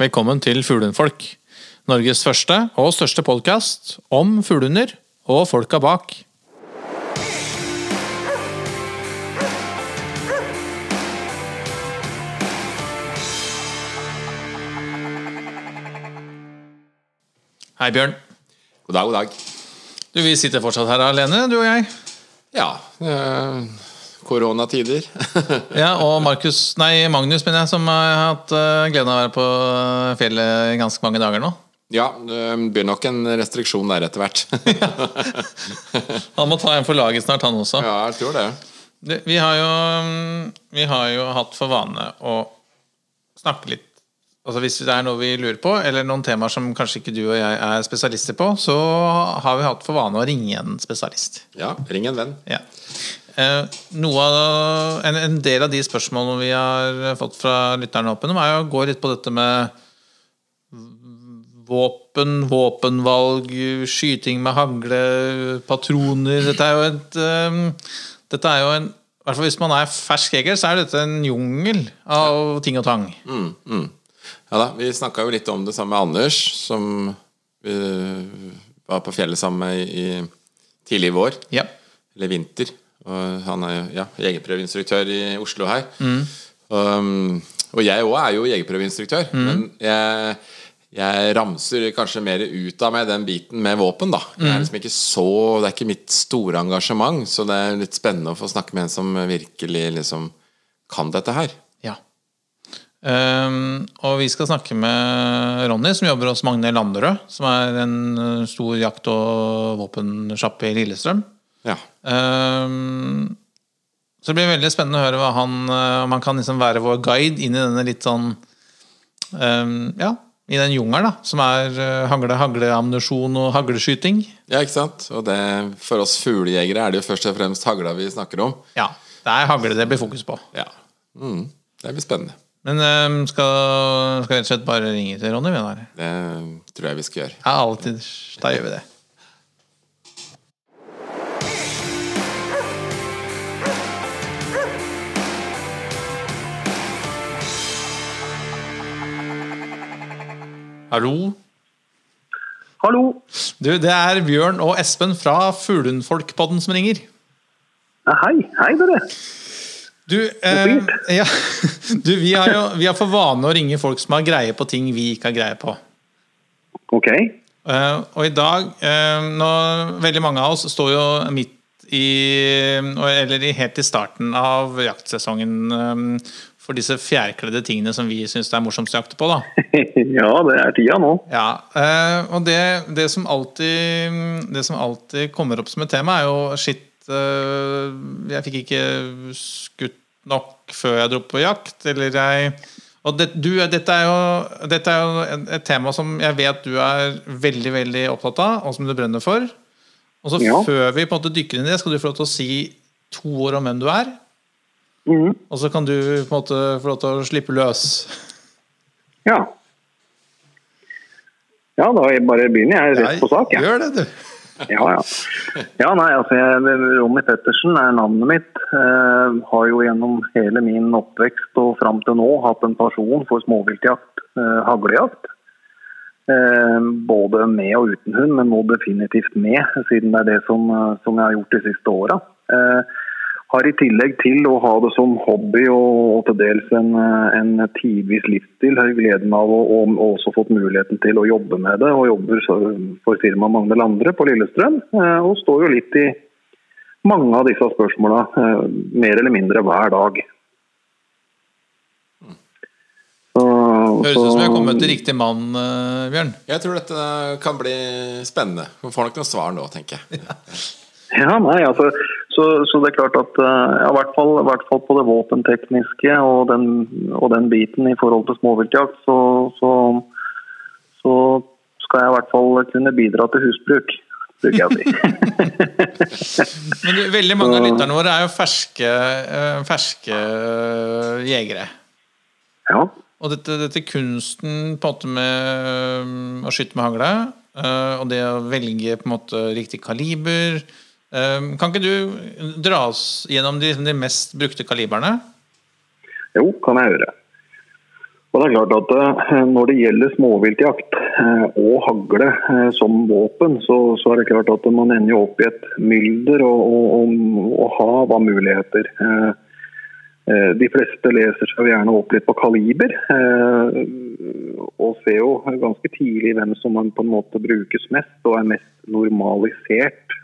Velkommen til Fuglehundfolk. Norges første og største podkast om fuglehunder og folka bak. Hei, Bjørn. God dag, god dag. Du, Vi sitter fortsatt her alene, du og jeg. Ja, eh, koronatider. Ja, Og Markus, nei, Magnus mener jeg, som har hatt eh, gleden av å være på fjellet i ganske mange dager nå. ja, det blir nok en restriksjon der etter hvert. Han må ta en for laget snart, han også. ja, jeg tror det. Det, vi, har jo, mm, vi har jo hatt for vane å snakke litt Altså Hvis det er noe vi lurer på, eller noen temaer som kanskje ikke du og jeg er spesialister på, så har vi hatt for vane å ringe en spesialist. Ja, ring en venn. Ja. Eh, noe av, en, en del av de spørsmålene vi har fått fra lytterne opp er å gå litt på dette med våpen, våpenvalg, skyting med hagle, patroner Dette er jo et eh, Dette er jo en i hvert fall Hvis man er fersk jeger, så er dette en jungel av ting og tang. Mm, mm. Ja da, Vi snakka jo litt om det sammen med Anders, som vi var på fjellet sammen med i tidlig i vår. Ja. Eller vinter. Og han er jo ja, jegerprøveinstruktør i Oslo her. Um, og jeg òg er jo jegerprøveinstruktør, men jeg, jeg ramser kanskje mer ut av meg den biten med våpen, da. Mm. er liksom ikke så Det er ikke mitt store engasjement, så det er litt spennende å få snakke med en som virkelig liksom kan dette her. ja. Um, og vi skal snakke med Ronny, som jobber hos Magne Landerød, som er en eh, stor jakt- og våpensjappe i Lillestrøm. Ja. Um, så det blir veldig spennende å høre hva han, eh, om han kan liksom være vår guide inn i denne litt sånn um, Ja, i den jungelen, da. Som er eh, hagle, hagleammunisjon og hagleskyting. ja, ikke sant? Og det, for oss fuglejegere er det jo først og fremst hagla vi snakker om. Ja, det er hagle det blir fokus på. Ja. Mm, det blir spennende. Men um, skal, skal vi rett og slett bare ringe til Ronny? vi? Det tror jeg vi skal gjøre. Ja, alltid. Da gjør vi det. Hallo? Hallo. Du, det er Bjørn og Espen fra Fuglundfolkpodden som ringer. Hei. Hei, dere. Du, eh, ja, du vi, har jo, vi har for vane å ringe folk som har greie på ting vi ikke har greie på. Ok. Eh, og i dag eh, nå, Veldig mange av oss står jo midt i Eller helt i starten av jaktsesongen eh, for disse fjærkledde tingene som vi syns det er morsomst å jakte på. da ja, det er tida nå. Ja, eh, og det, det, som alltid, det som alltid kommer opp som et tema, er jo shit eh, Jeg fikk ikke skutt nok før jeg dro på jakt, eller jeg og det, du, dette, er jo, dette er jo et- et tema som jeg vet du er veldig veldig opptatt av, og som du brenner for. Og så Ja. Før vi på en måte dykker inn i det, skal du få lov til å si to ord om hvem du er. Mhm. Og så kan du på en måte få lov til å slippe løs. Ja. Ja, da bare begynner jeg rett på sak. Ja, Gjør det, du. ja. ja. ja nei, altså, jeg, Ronny Pettersen er navnet mitt. Eh, har jo gjennom hele min oppvekst og fram til nå hatt en pasjon for småviltjakt, eh, haglejakt. Eh, både med og uten hund, men nå definitivt med, siden det er det som, eh, som jeg har gjort de siste åra. Eh, har i tillegg til å ha det som hobby og, til dels en, eh, en tidvis livsstil, har gleden av å og, og også fått muligheten til å jobbe med det. Og jobber for firmaet Magne Landre på Lillestrøm. eh, Og står jo litt i mange av disse spørsmåla eh, mer eller mindre hver dag. Så, Høres ut som vi har kommet til riktig mann, Bjørn. Jeg tror dette kan bli spennende. Vi får nok noen svar nå, tenker jeg. Ja, nei, altså, så, så det er klart at eh, ja, i, hvert fall, i hvert fall på det våpentekniske og den, og den biten i forhold til småviltjakt, så, så, så skal jeg i hvert fall kunne bidra til husbruk, bruker jeg å si. Men veldig mange av lytterne våre er jo ferske, eh, ferske eh, jegere. ja. Og dette, dette kunsten på en måte med å skyte med hagle, eh, og det å velge på en måte riktig kaliber Kan ikke du dra oss gjennom de, de mest brukte kaliberne? Jo, kan jeg gjøre. Og det er klart at eh, Når det gjelder småviltjakt eh, og hagle eh, som våpen, så, så, er det klart at man ender opp i et mylder og, og, og hav av muligheter. De fleste leser seg gjerne opp litt på kaliber, og ser jo ganske tidlig hvem som man på en måte brukes mest og er mest normalisert,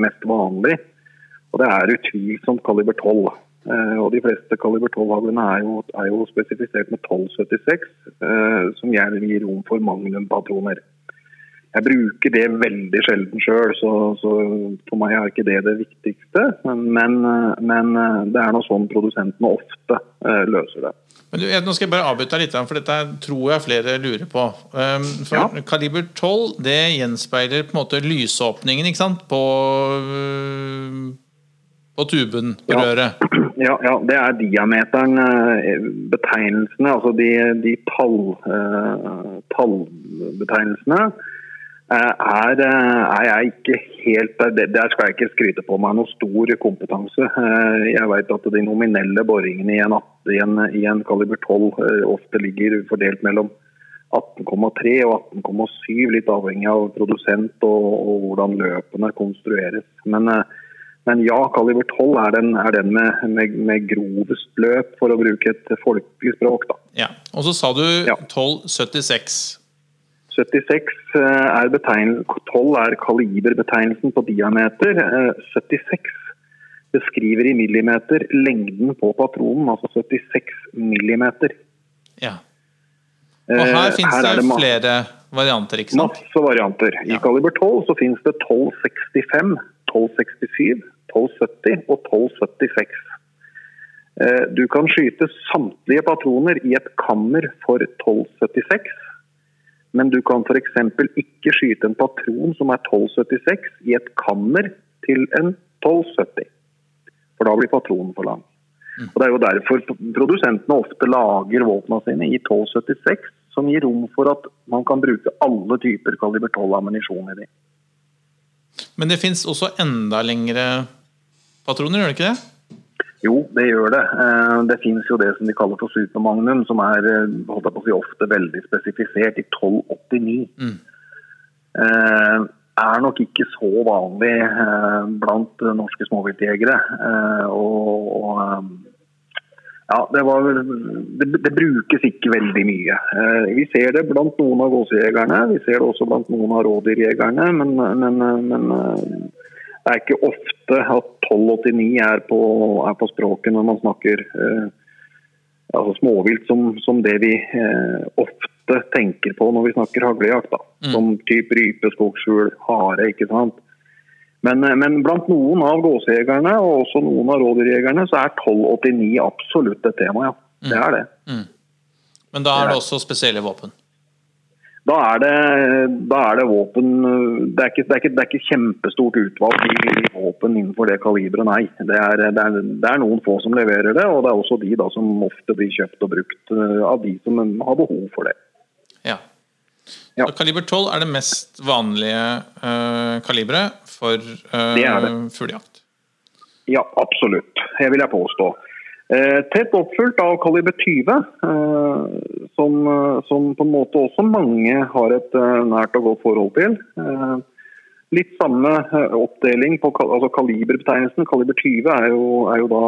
mest vanlig. Og det er utvilsomt kaliber 12. Eh, og De fleste kaliber 12-haglene er, er, jo spesifisert med 1276, eh, som gjerne gir rom for magnumpatroner. Jeg bruker det veldig sjelden sjøl, så, så, for meg er ikke det det viktigste. Men, men, det er nå sånn produsentene ofte løser det. Men du, Nå skal jeg bare avbryte litt, for dette tror jeg flere lurer på. Um, for ja. Kaliber 12 det gjenspeiler på en måte lysåpningen ikke sant? på, uh, på tuben på ja. røret. Ja, ja, det er diameteren, eh, betegnelsene, altså de, de tall, uh, tallbetegnelsene. Uh, er, er, jeg ikke helt der, der skal jeg ikke skryte på meg noe stor kompetanse. Jeg vet at de nominelle boringene i en, i en, i en kaliber 12 ofte ligger fordelt mellom 18,3 og 18,7, litt avhengig av produsent og, og hvordan løpene konstrueres. Men men ja, kaliber 12 er den, er den med, med, med, grovest løp, for å bruke et folkelig språk. Da. Ja. Og så sa du ja. 1276. 76 eh, er 12 er kaliberbetegnelsen på diameter. 76 eh, beskriver i millimeter lengden på patronen, altså 76 millimeter. Ja. Og her eh, finnes her det, flere varianter, ikke sant? Masse varianter. I ja. kaliber 12 så finnes det 1265, 1267, 1270 og 1276. Eh, du kan skyte samtlige patroner i et kammer for 1276. Men du kan f.eks. ikke skyte en patron som er 1276 i et kammer til en 1270. For da blir patronen for lang. Mm. Og Det er jo derfor produsentene ofte lager våpnene sine i 1276, som gir rom for at man kan bruke alle typer kaliber 12 ammunisjon i dem. Men det fins også enda lengre patroner, gjør det ikke det? Jo, det gjør det. Eh, det fins jo det som de kaller for supermagnum, som er eh, holdt jeg på å si, ofte veldig spesifisert i 1289. Mm. Eh, er nok ikke så vanlig blant norske småviltjegere. Og, og ja, det, var, det, det, brukes ikke veldig mye. Vi ser det blant noen av gåsejegerne, vi ser det også blant noen av rådyrjegerne. Men, men, men det er ikke ofte at 1289 er på, er på språket når man snakker eh, altså småvilt som, som, det vi eh, ofte tenker på når vi snakker haglejakt. Mm. Som type rype, skogsfugl, hare. ikke sant? Men, eh, men, blant noen av gåsejegerne og også noen av rådyrjegerne så er 1289 absolutt et tema. ja. Mm. Det er det. Mm. Men da er det også spesielle våpen? Da er det, da er det våpen det er, ikke, det, er ikke, det er, ikke, kjempestort utvalg i våpen innenfor det kaliberet, nei. Det er, det er, det, noen få som leverer det, og det er også de da, som ofte blir kjøpt og brukt eh, av de som har behov for det. Ja. ja. Kaliber 12 er det mest vanlige uh, kaliberet for uh, fuglejakt? Ja, absolutt. Det vil jeg påstå. Eh, tett oppfulgt av kaliber 20, eh, som, eh, som, på en måte også mange har et nært og godt forhold til. Litt samme oppdeling på altså kaliberbetegnelsen. Kaliber 20 er jo, er jo da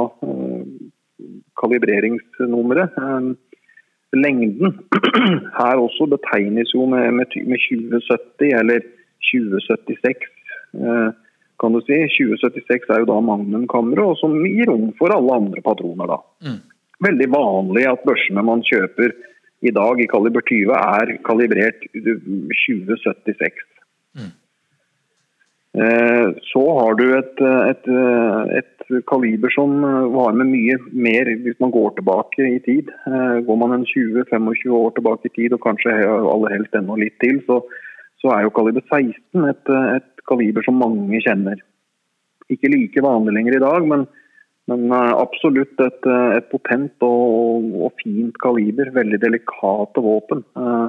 kalibreringsnummeret. Lengden her også betegnes jo med, med 2070 eller 2076 kan du si. 2076 er jo da Magnum-kammeret, som gir rom for alle andre patroner. da. Mm. Veldig vanlig at børsene man kjøper i dag i kaliber 20 er kalibrert 2076. Mm. Eh, så har du et, et, et, kaliber som var med mye mer hvis man går tilbake i tid. Eh, går man en 20-25 år tilbake i tid, og kanskje aller helst enda litt til, så, så er jo kaliber 16 et, et kaliber som mange kjenner. Ikke like vanlig lenger i dag, men, men eh, absolutt et, eh, et potent og, og, fint kaliber. Veldig delikate våpen. Eh,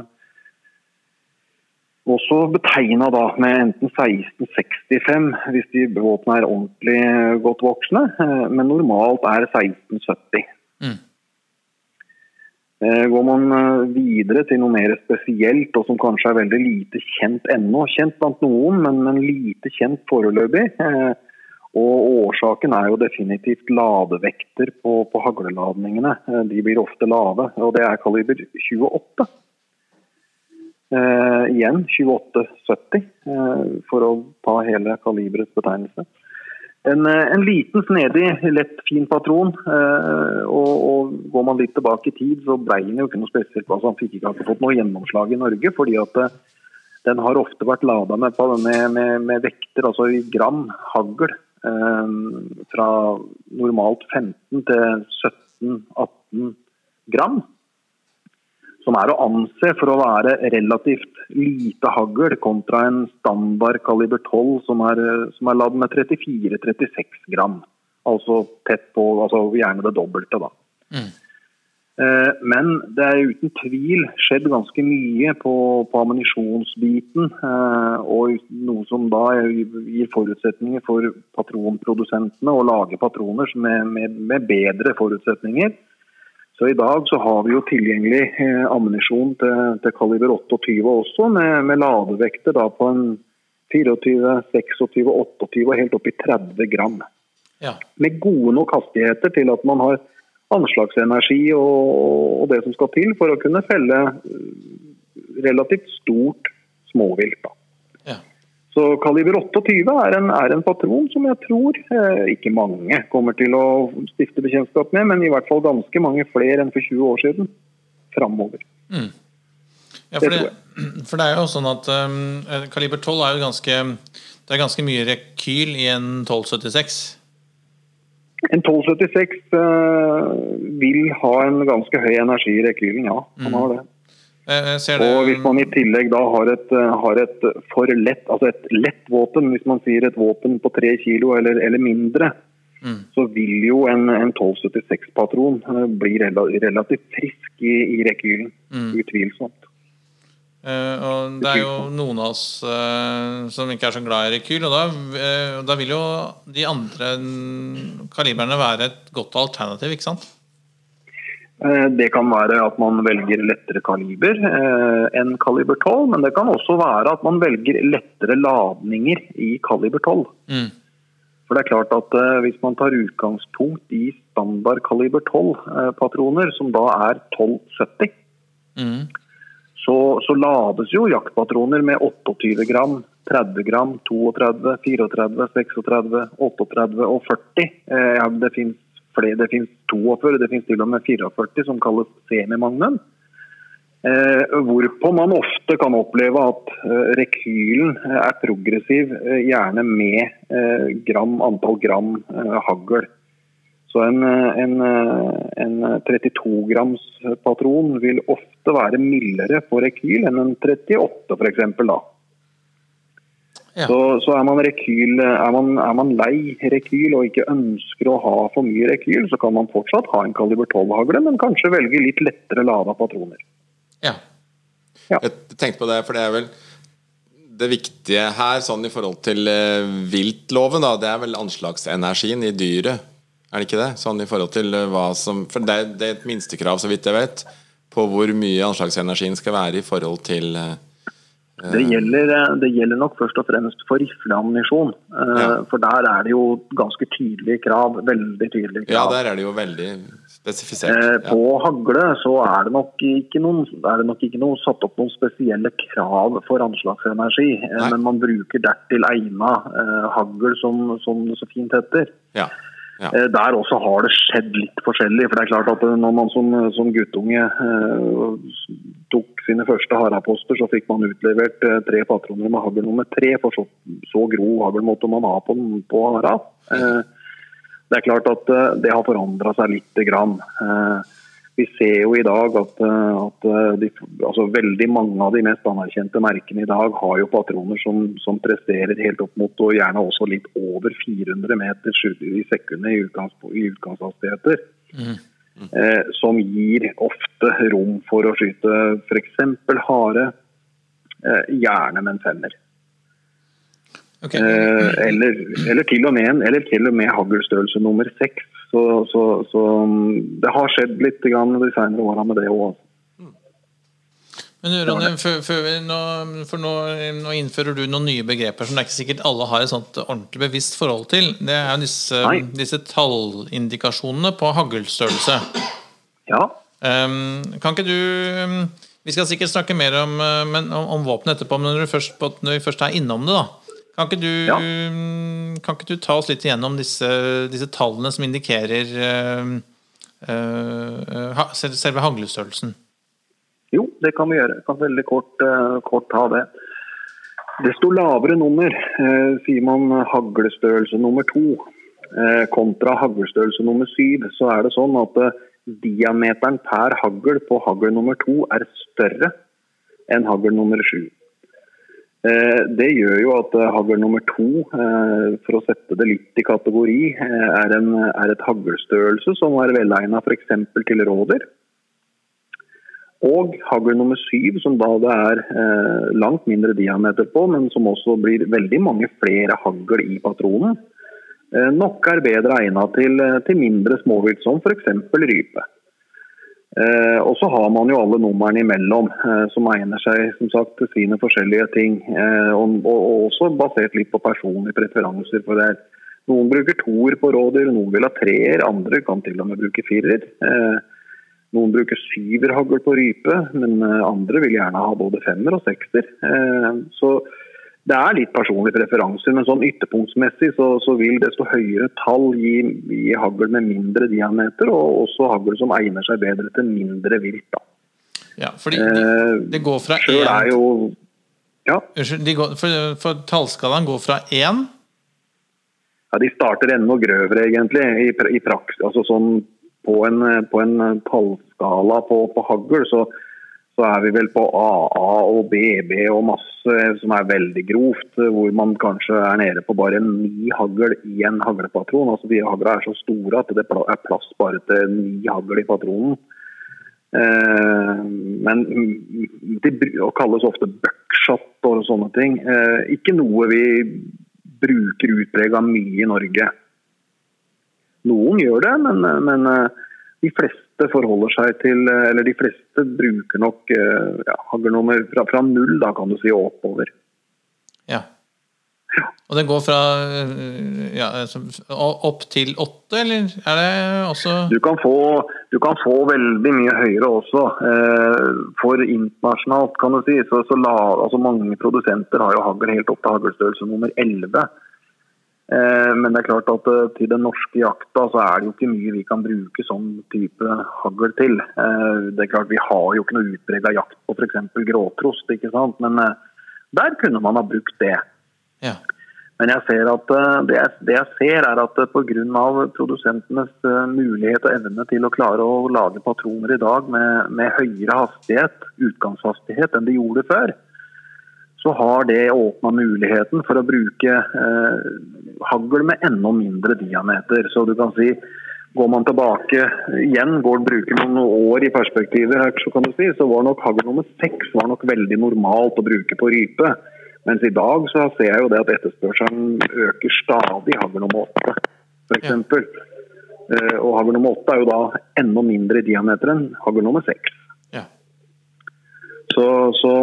også betegna med enten 1665 hvis de våpnene er ordentlig godt voksne, men normalt er 1670. Mm. Eh, Går man eh, videre til noe mer spesielt, og som kanskje er veldig lite kjent ennå, kjent blant noen, men, men lite kjent foreløpig, eh, og årsaken er jo definitivt ladevekter på, på hagleladningene. De blir ofte lave, og det er kaliber 28. Eh, igjen 2870, eh, for å ta hele kaliberets betegnelse. En, eh, en liten, snedig, lett, fin patron. Eh, og, og Går man litt tilbake i tid, så ble han jo ikke noe spesielt. Altså, han fikk ikke fått noe gjennomslag i Norge, fordi at eh, den har ofte vært lada med, med, med, med vekter, altså i gram hagl. Eh, fra normalt 15 til 17-18 gram. Som er å anse for å være relativt lite hagl kontra en standard kaliber 12 som er, eh, som er ladd med 34-36 gram. Altså tett på, altså gjerne det dobbelte, da. Eh, Men det er uten tvil skjedd ganske mye på, på ammunisjonsbiten. eh, Og noe som da gir forutsetninger for patronprodusentene å lage patroner med, med, med bedre forutsetninger. Så i dag så har vi jo tilgjengelig eh, ammunisjon til, til kaliber 28 også, med, med ladevekter da på en 24, 26, 28 og helt opp i 30 gram Ja. med gode nok hastigheter til at man har anslagsenergi og, og det som skal til for å kunne felle eh, relativt stort småvilt. Da. Så kaliber 28 er en, er en patron som jeg tror eh, ikke mange kommer til å stifte bekjentskap med, men i hvert fall ganske mange flere enn for 20 år siden framover. Ja, for Det for det er jo sånn at um, kaliber 12 er jo ganske Det er ganske mye rekyl i en 1276. En 1276 uh, vil ha en ganske høy energi i rekylen, ja. Han har det. Og hvis man i tillegg da har et, eh, har et for lett, altså et lett våpen, hvis man sier et våpen på tre kilo eller, eller mindre, så vil jo en, en 1276-patron eh, bli relativt frisk i, i rekylen. Utvilsomt. Uh, og det er jo noen av oss uh, som ikke er så glad i rekyl, og da, uh, da vil jo de andre mm, kaliberne være et godt alternativ, ikke sant? Eh, Det kan være at man velger lettere kaliber eh, enn kaliber 12, men det kan også være at man velger lettere ladninger i kaliber 12. Mm. For det er klart at eh, Hvis man tar utgangspunkt i standard kaliber 12-patroner, som da er 1270, Mm. så, så lades jo jaktpatroner med 28 gram, 30 gram, 32, 34, 36, 38 og 40. Eh, ja, det finnes flere, det finnes 42, det finnes til og med 44 som kalles semimagnum. Eh, hvorpå man ofte kan oppleve at eh, rekylen eh, er progressiv, eh, gjerne med eh, gram, antall gram eh, hagl. Så en, en, en 32 grams patron vil ofte være mildere på rekyl enn en 38 f.eks. da. Ja. Så, så er, man rekyl, er, man, er man lei rekyl og ikke ønsker å ha for mye rekyl, så kan man fortsatt ha en kaliber 12-hagle, men kanskje velge litt lettere lada patroner. Ja. Jeg tenkte på det, for det er vel det viktige her, sånn i forhold til eh, viltloven, da, det er vel anslagsenergien i dyret. Er det ikke det? Sånn i forhold til eh, hva som For det er, det er et minstekrav, så vidt jeg vet, på hvor mye anslagsenergien skal være i forhold til eh, Det gjelder, eh, det gjelder nok først og fremst for rifleammunisjon. eh, Ja. For der er det jo ganske tydelige krav. Veldig tydelige krav. Ja, der er det jo veldig spesifisert. Eh, Ja. På hagle så er det, nok ikke noen, er det nok ikke noe satt opp noen spesielle krav for anslagsenergi. eh, Nei. Men man bruker dertil egna eh, hagl, som, som det så fint heter. Ja. Ja. Eh, Der også har det skjedd litt forskjellig. for det er klart at eh, Når man som, som guttunge eh, tok sine første haraposter, så fikk man utlevert eh, tre patroner med hagl nummer tre. For så, så grov hagl måtte man ha på, på hara. Eh, det er klart at eh, det har forandra seg lite grann. Eh, Vi ser jo i dag at, eh, at eh, de, altså veldig mange av de mest anerkjente merkene i dag har jo patroner som, som presterer helt opp mot og gjerne også litt over 400 meter i sekundet i, utgangs, i utgangshastigheter. Eh, som gir ofte rom for å skyte f.eks. hare, eh, gjerne med en femmer. Okay. Eh, eller, eller, til og med eller til og med haglstørrelse nummer seks. Så, så, så mm, det har skjedd litt grann de senere åra med det òg. Men Ronny, for, for, nå, for nå, nå, innfører du noen nye begreper som det er ikke sikkert alle har et sånt ordentlig bevisst forhold til. Det er jo disse, disse tallindikasjonene på haglstørrelse. Ja. Um, kan ikke du um, Vi skal sikkert snakke mer om, men, om, om våpen etterpå, men når, først, når, vi først er innom det, da. Kan ikke, du, ja. um, kan ikke du ta oss litt igjennom disse, disse tallene som indikerer uh, uh, selve haglestørrelsen? Jo, det kan vi gjøre. Jeg kan veldig kort, uh, kort ta det. Desto lavere nummer uh, sier man haglestørrelse nummer to. Uh, kontra haglestørrelse nummer syv, så er det sånn at diameteren per hagl på hagl nummer to er større enn hagl nummer sju. Det gjør jo at hagl nummer to, for å sette det litt i kategori, er, en, er et haglstørrelse som er velegna f.eks. til rådyr. Og hagl nummer syv, som da det er eh, langt mindre diameter på, men som også blir veldig mange flere hagl i patronen, eh, nok er bedre egnet til, eh, til mindre småvilt, som f.eks. rype. Eh, og så har man jo alle numrene imellom, eh, som egner seg som sagt, til sine forskjellige ting. Eh, og, og, også basert litt på personlige preferanser. for det. Noen bruker toer på rådyr, noen vil ha treer, andre kan til og med bruke firer. Eh, noen bruker syverhagl på rype, men eh, andre vil gjerne ha både femmer og sekser. Eh, så det er litt personlige preferanser, men sånn ytterpunktsmessig så, så vil desto høyere tall gi, gi hagl med mindre diameter, og også hagl som egner seg bedre til mindre vilt. Da. Ja, fordi eh, det går fra én ja. for, for tallskalaen går fra én Ja, de starter enda grøvere, egentlig, i, i praksis. Altså sånn på en, på en tallskala på, på hagl, så, så, er vi vel på AA og BB og masse som er veldig grovt. Hvor man kanskje er nede på bare ni hagl i en haglepatron. Altså De hagla er så store at det er plass bare til ni hagl i patronen. Eh, men det kalles ofte buckshot og sånne ting. Eh, ikke noe vi bruker utprega mye i Norge. Noen gjør det, men, men, eh, de fleste forholder seg til Eller de fleste bruker nok eh, ja, haglnummer fra, fra, null, da kan du si, og oppover. Ja. ja. Og det går fra eh, ja, opp til åtte, eller er det også du kan, få, du kan få veldig mye høyere også. For internasjonalt, kan du si, så, så la, altså mange produsenter har jo hagl helt opp til haglstørrelse nummer 11. Eh, men det er klart at eh, til den norske jakta så er det jo ikke mye vi kan bruke sånn type hagl til. Eh, det er klart Vi har jo ikke noe utprega jakt på f.eks. gråtrost, ikke sant? men der kunne man ha brukt det. Ja. Men jeg ser at det jeg, det jeg ser er at pga. produsentenes mulighet og evne til å klare å lage patroner i dag med, med høyere hastighet, utgangshastighet, enn de gjorde før, så har det åpna muligheten for å bruke eh, hagl med enda mindre diameter. Så du kan si Går man tilbake igjen, går bruker noen år i perspektivet, her, så kan du si, så var nok hagl nummer seks var nok veldig normalt å bruke på rype. Mens i dag så ser jeg jo det at etterspørselen øker stadig hagl nummer åtte, f.eks. Ja. Eh, og hagl nummer åtte er jo da enda mindre i diameter enn hagl nummer seks. Ja. Så, så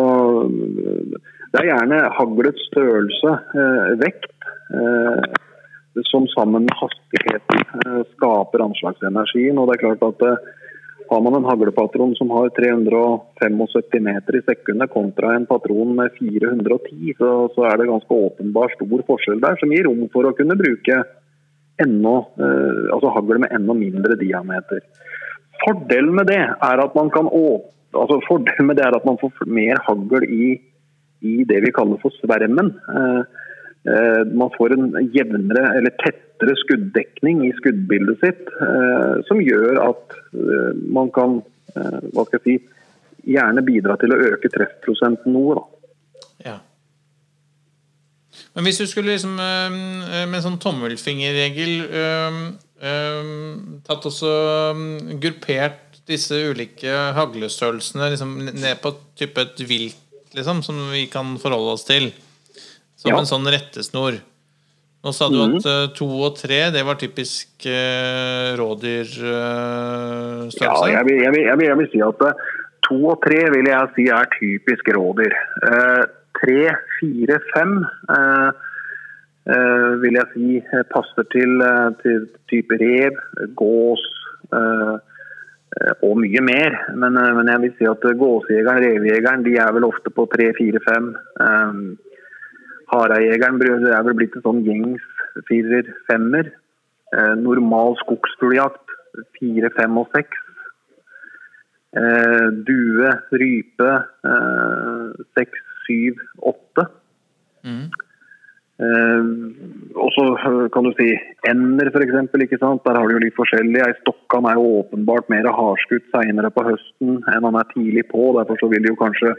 det er gjerne haglets størrelse, eh, vekt, eh, som sammen med hastigheten eh, skaper anslagsenergien. Og det er klart at Har man en haglepatron som har 375 meter i sekundet kontra en patron med 410, så, så er det ganske åpenbar stor forskjell der, som gir rom for å kunne bruke enda, altså hagle med enda mindre diameter. Fordelen med det er at man kan altså det er at man får mer hagl i i det vi kaller for svermen. Eh, eh, man får en jevnere eller tettere skuddekning i skuddbildet sitt, eh, som gjør at man kan hva skal jeg si, gjerne bidra til å øke treffprosenten noe. Men hvis du skulle liksom med en sånn tommelfingerregel tatt også gruppert disse ulike haglestørrelsene liksom ned på type et vilt liksom, som vi kan forholde oss til. Som ja. en sånn rettesnor. Nå sa du at uh, to og tre det var typisk uh, rådyrstørrelse? ja, jeg vil, jeg, vil, jeg, vil, jeg vil, si at uh, to og tre vil jeg si er typisk rådyr. tre, fire, fem vil jeg si passer til, til type rev, gås og mye mer. Men, men, jeg vil si at gåsejegeren, revejegeren, de er vel ofte på tre, fire, fem. Harejegeren er vel blitt en sånn gjengs firer-femmer. Eh, normal skogsfugljakt fire, fem og seks. Eh, due, rype eh, seks, syv, åtte. Eh, og så eh, kan du si ender, f.eks. Der har du jo litt forskjellig. Ei stokkan er jo åpenbart mer hardskutt seinere på høsten enn han er tidlig på. Derfor så vil jo kanskje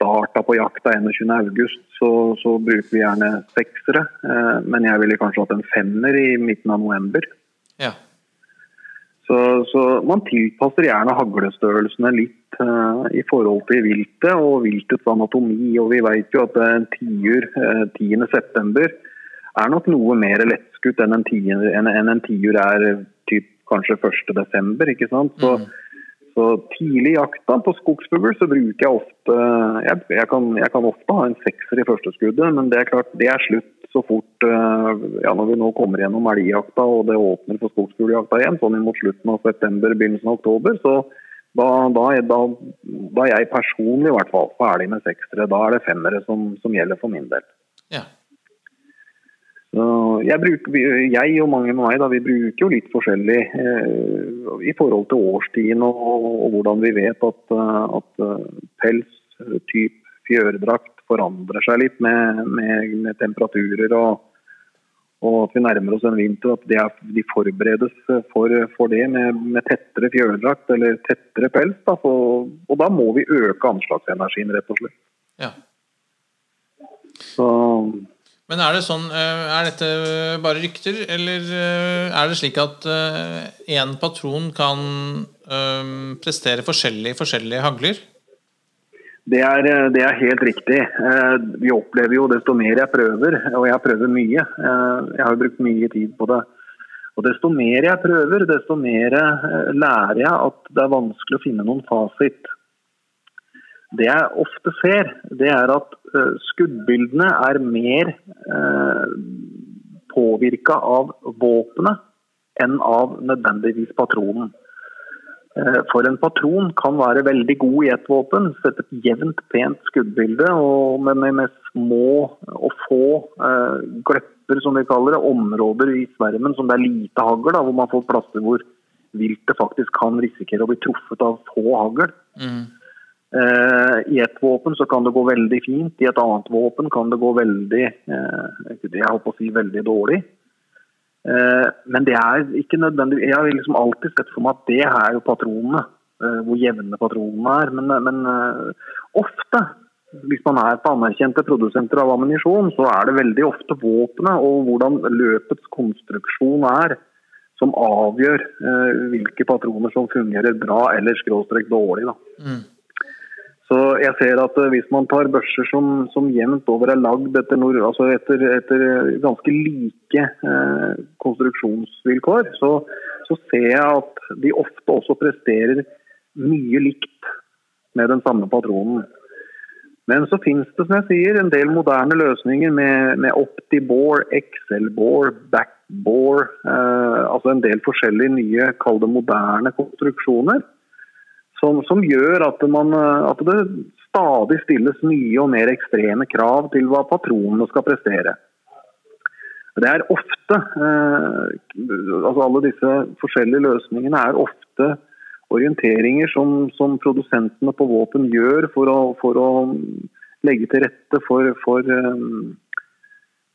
starta på jakta 21.8, så, så bruker vi gjerne seksere. Eh, men jeg ville kanskje hatt en femmer i midten av november. Ja. Så, så, man tilpasser gjerne haglestørrelsene litt uh, i forhold til viltet og viltets anatomi. Og vi vet jo at en tiur uh, 10.9 er nok noe mer lettskutt enn en tiur, enn en tiur er typ, kanskje 1.12. ikke sant? Så, mm. Så tidlig i jakta på skogsfugl så bruker jeg ofte jeg, jeg, kan, jeg, kan, ofte ha en sekser i første skuddet, men det er klart det er slutt så fort eh, ja, når vi nå kommer gjennom elgjakta og det åpner for skogsfugljakta igjen, sånn mot slutten av september, begynnelsen av oktober. så da, da, da, da er jeg personlig i hvert fall ferdig med seksere. Da er det femmere som, som gjelder for min del. Ja. Jeg, bruker, jeg, og mange med meg da, vi bruker jo litt forskjellig eh, i forhold til årstiden og, og, hvordan vi vet at, eh, at eh, pels, typ fjørdrakt, forandrer seg litt med, med, med temperaturer og, og, at vi nærmer oss en vinter. At er, de forberedes for, for det med, med, tettere fjørdrakt eller tettere pels. Da, for, og da må vi øke anslagsenergien, rett og slett. Ja. Så men er det sånn, eh, er dette bare rykter, eller eh, er det slik at én eh, patron kan prestere forskjellige forskjellige hagler? Det er, det er, helt riktig. Vi opplever jo desto mer jeg prøver, og jeg prøver mye. Jeg har brukt mye tid på det. Og Desto mer jeg prøver, desto mer lærer jeg at det er vanskelig å finne noen fasit. Det jeg ofte ser, det er at uh, skuddbildene er mer eh, påvirka av våpenet enn av nødvendigvis patronen. Uh, for en patron kan være veldig god i ett våpen, sette et jevnt, pent skuddbilde, og med, med, små og få eh, glepper, som vi kaller det, områder i svermen som det er lite hagl, hvor man får plasser hvor viltet faktisk kan risikere å bli truffet av få hagl. Mm. Eh, I ett våpen så kan det gå veldig fint, i et annet våpen kan det gå veldig eh, jeg håper å si veldig dårlig. Eh, men det er ikke nødvendig Jeg har liksom alltid sett for meg at det er jo patronene. Hvor jevne patronene er. Men, men ofte, hvis man er på anerkjente produsenter av ammunisjon, så er det veldig ofte våpenet og hvordan løpets konstruksjon er som avgjør hvilke patroner som fungerer bra eller skråstrekt dårlig. Da. Mm. Så jeg ser at eh, Hvis man tar børser som, som jevnt over er lagd etter, altså etter, etter, ganske like eh, konstruksjonsvilkår, så, så, ser jeg at de ofte også presterer mye likt med den samme patronen. Men så finnes det som jeg sier, en del moderne løsninger med, med OptiBore, XL-bore, backbore. Eh, altså en del forskjellige nye, kall det moderne konstruksjoner som, som gjør at, man, at, det stadig stilles nye og mer ekstreme krav til hva patronene skal prestere. Det er ofte eh, altså Alle disse forskjellige løsningene er ofte orienteringer som, som produsentene på våpen gjør for å, for å legge til rette for, for um,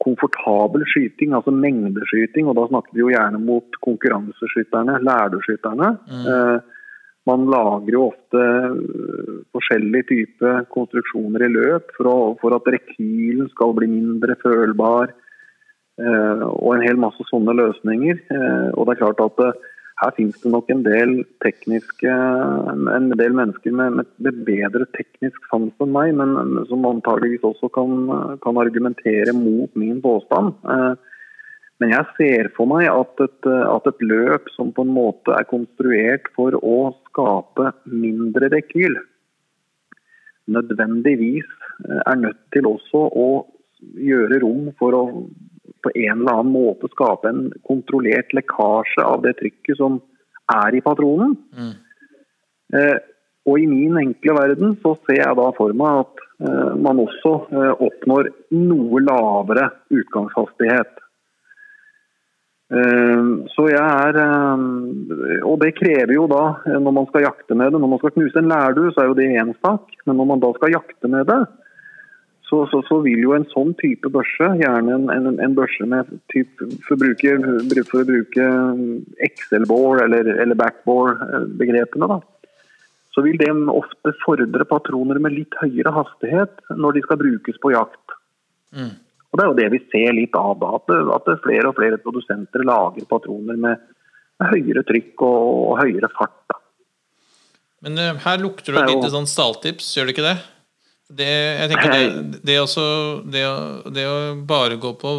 komfortabel skyting, altså mengdeskyting. Og da snakker vi jo gjerne mot konkurranseskytterne, lærdeskytterne. Mm. Eh, man lager jo ofte øh, forskjellige typer konstruksjoner i løp for, å, for, at rekylen skal bli mindre følbar. Øh, og en hel masse sånne løsninger. Øh, og det er klart at her finnes det nok en del tekniske en del mennesker med, med bedre teknisk sans enn meg, men som antageligvis også kan, kan argumentere mot min påstand. Men jeg ser for meg at et, at et løp som på en måte er konstruert for å skape mindre rekyl, nødvendigvis eh, er nødt til også å gjøre rom for å på en eller annen måte skape en kontrollert lekkasje av det trykket som er i patronen. Mm. Eh, og i min enkle verden så ser jeg da for meg at eh, man også eh, oppnår noe lavere utgangshastighet. Eh, så jeg er eh, Og det krever jo da, eh, når man skal jakte med det Når man skal knuse en lærdu, så er jo det én sak. Men når man da skal jakte med det, så, så, så, vil jo en sånn type børse, gjerne en, en, en børse med typ, for, å bruke, for å bruke Excel-bore eller, eller backbore-begrepene, da, så vil det ofte fordre patroner med litt høyere hastighet når de skal brukes på jakt. Mm. Og Det er jo det vi ser litt av da, at, at flere og flere produsenter lager patroner med, med høyere trykk og, og, høyere fart. da. Men uh, her lukter det, det litt jo... sånn stalltips, gjør det ikke det? Det, jeg tenker det, det, også, det, det, å bare gå på,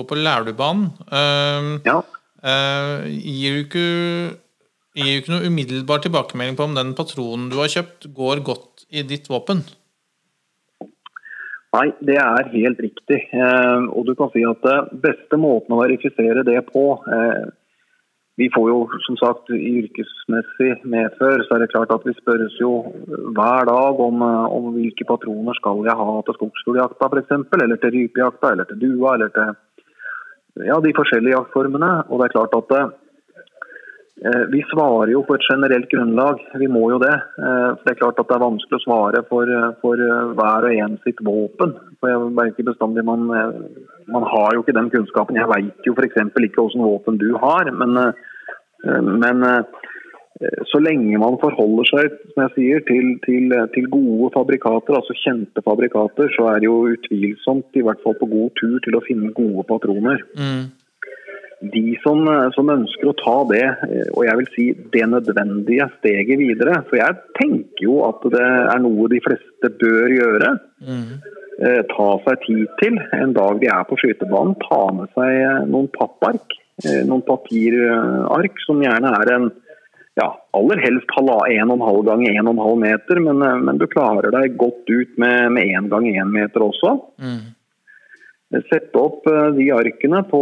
gå på Lærdubanen uh, ja. uh, gir jo ikke gir jo ikke noe umiddelbar tilbakemelding på om den patronen du har kjøpt, går godt i ditt våpen. Nei, det er helt riktig. Uh, og du kan si at beste måten å verifisere det på vi får jo som sagt yrkesmessig medfør, så er det klart at vi spørres jo hver dag om, om hvilke patroner skal jeg ha til skogsfugljakta f.eks., eller til rypejakta, eller til dua, eller til ja, de forskjellige jaktformene. Og det er klart at eh, vi svarer jo på et generelt grunnlag, vi må jo det. Eh, for Det er klart at det er vanskelig å svare for, for hver og en sitt våpen. For jeg vet ikke bestandig man, man har jo ikke den kunnskapen. Jeg veit jo f.eks. ikke hvilken våpen du har. men eh, Eh, men eh, så lenge man forholder seg som jeg sier, til, til, til, gode fabrikater, altså kjente fabrikater, så er det jo utvilsomt i hvert fall på god tur til å finne gode patroner. Mm. De som, som, ønsker å ta det, og jeg vil si det nødvendige steget videre For jeg tenker jo at det er noe de fleste bør gjøre. Mm. Eh, ta seg tid til en dag de er på skytebanen. Ta med seg noen pappark Eh, noen papirark som gjerne er en ja, aller helst 1,5 ganger 1,5 meter, men, eh, men, du klarer deg godt ut med, med 1 ganger 1 meter også. Mm. Sette opp eh, de arkene på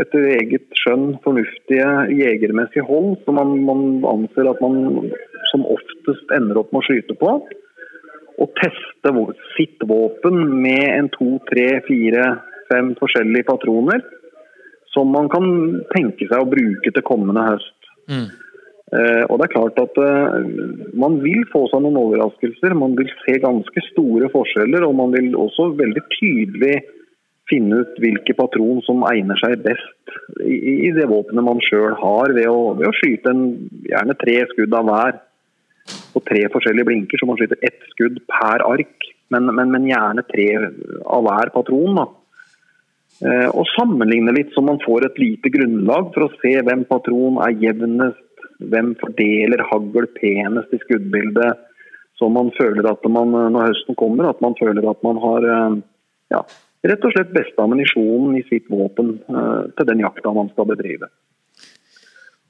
etter eget skjønn fornuftige jegermessige hold, som man, man, anser at man som oftest ender opp med å skyte på. Og teste sitt våpen med en to, tre, fire, fem forskjellige patroner som man kan tenke seg å bruke til kommende høst. Mm. Eh, og det er klart at eh, Man vil få seg noen overraskelser. Man vil se ganske store forskjeller, og man vil også veldig tydelig finne ut hvilke patron som egner seg best i, det våpenet man sjøl har, ved å, ved å skyte en, gjerne tre skudd av hver på tre forskjellige blinker, så man skyter ett skudd per ark. Men, men, men gjerne tre av hver patron. da. Eh, og sammenligne litt, så man får et lite grunnlag for å se hvem patron er jevnest, hvem fordeler hagl penest i skuddbildet. Så man føler at man, når høsten kommer, at man føler at man har eh, ja, rett og slett beste ammunisjonen i sitt våpen uh, til den jakta man skal bedrive.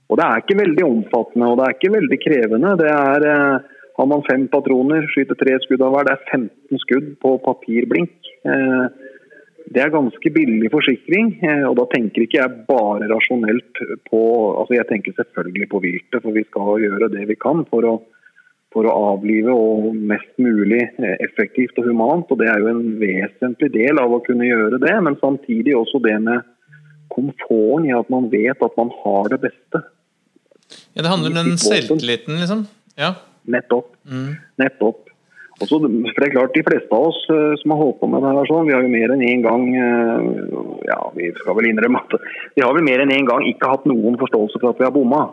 Og Det er ikke veldig omfattende og det er ikke veldig krevende. Det er, uh, Har man fem patroner, skyter tre skudd av hver, det er 15 skudd på papirblink. Det er ganske billig forsikring, eh, og da tenker ikke jeg bare rasjonelt på altså Jeg tenker selvfølgelig på viltet, for vi skal gjøre det vi kan for å, for å avlive og mest mulig eh, effektivt og humant. og Det er jo en vesentlig del av å kunne gjøre det, men samtidig også det med komforten i at man vet at man har det beste. Ja, Det handler om den selvtilliten, liksom? Ja. Nettopp. Mm. Nettopp. Også, for det er klart De fleste av oss uh, som har holdt på med det her, sånn, vi har jo mer enn én en gang uh, ja, vi skal vel innrømme at vi har vel mer enn én en gang ikke hatt noen forståelse for at vi har bomma.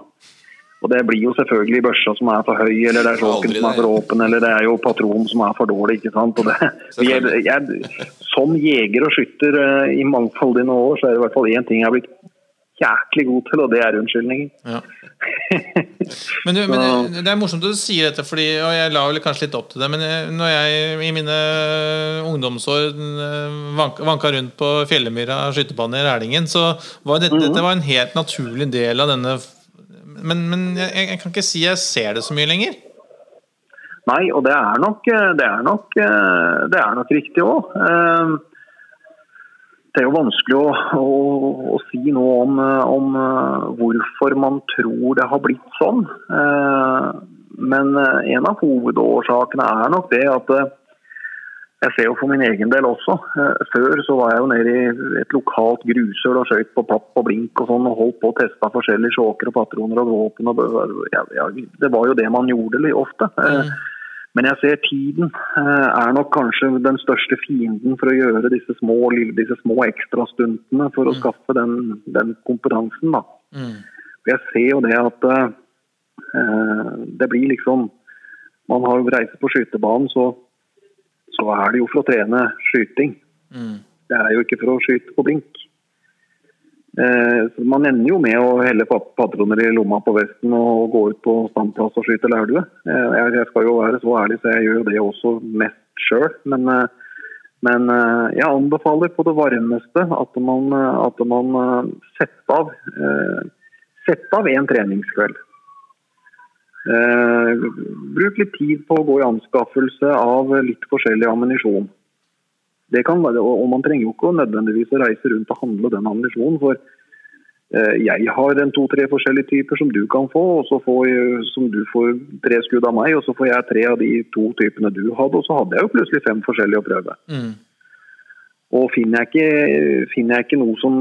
Og Det blir jo selvfølgelig børsa som er for høy, eller det er slåken som er for åpen, eller det er jo patronen som er for dårlig. ikke sant? Og det, jeg, jeg, som jeger og skytter uh, i mangfoldige år, så er det i hvert fall én ting jeg har blitt jæklig god til, og det er unnskyldningen. Ja. Men, du, men Det er morsomt at du sier dette, fordi, og jeg la vel kanskje litt opp til det. Men når jeg i mine ungdomsår vanka, vanka rundt på Fjellemyra skytebane i Rælingen, så var dette, mm. dette var en helt naturlig del av denne Men, men jeg, jeg, kan ikke si jeg ser det så mye lenger. Nei, og det er nok, det er nok, det er nok riktig òg det er jo vanskelig å, å, å si noe om, om, eh, hvorfor man tror det har blitt sånn. Eh, men eh, en av hovedårsakene er nok det at jeg ser jo for min egen del også. Før så var jeg jo nede i et lokalt grusøl og skøyt på papp og blink og sånn, og holdt på å teste forskjellige sjåker og patroner og våpen. Og, ja, ja, det var jo det man gjorde ofte. Mm. Men jeg ser tiden eh, er nok kanskje den største fienden for å gjøre disse små, disse små ekstrastuntene for å mm. skaffe den, den kompetansen. Da. Mm. Jeg ser jo det at eh, det blir liksom Man har reist på skytebanen, så, så, er det jo for å trene skyting. Mm. Det er jo ikke for å skyte på blink. Eh, så Man ender jo med å helle patroner i lomma på vesten og gå ut på standplass og skyte lærdue. Eh, jeg skal jo være så ærlig så jeg gjør jo det også mest sjøl. Men, eh, men, jeg anbefaler på det varmeste at man, at man setter av setter av en treningskveld. Bruk litt tid på å gå i anskaffelse av litt forskjellig ammunisjon. Det kan være, og Man trenger jo ikke nødvendigvis å reise rundt og handle den ammunisjonen. for eh, jeg har en to-tre forskjellige typer som du kan få, og så får jeg, som du får tre skudd av meg. Og så får jeg tre av de to typene du hadde, og så hadde jeg jo plutselig fem forskjellige å prøve. Mm. Og finner jeg, ikke, finner jeg, ikke, noe som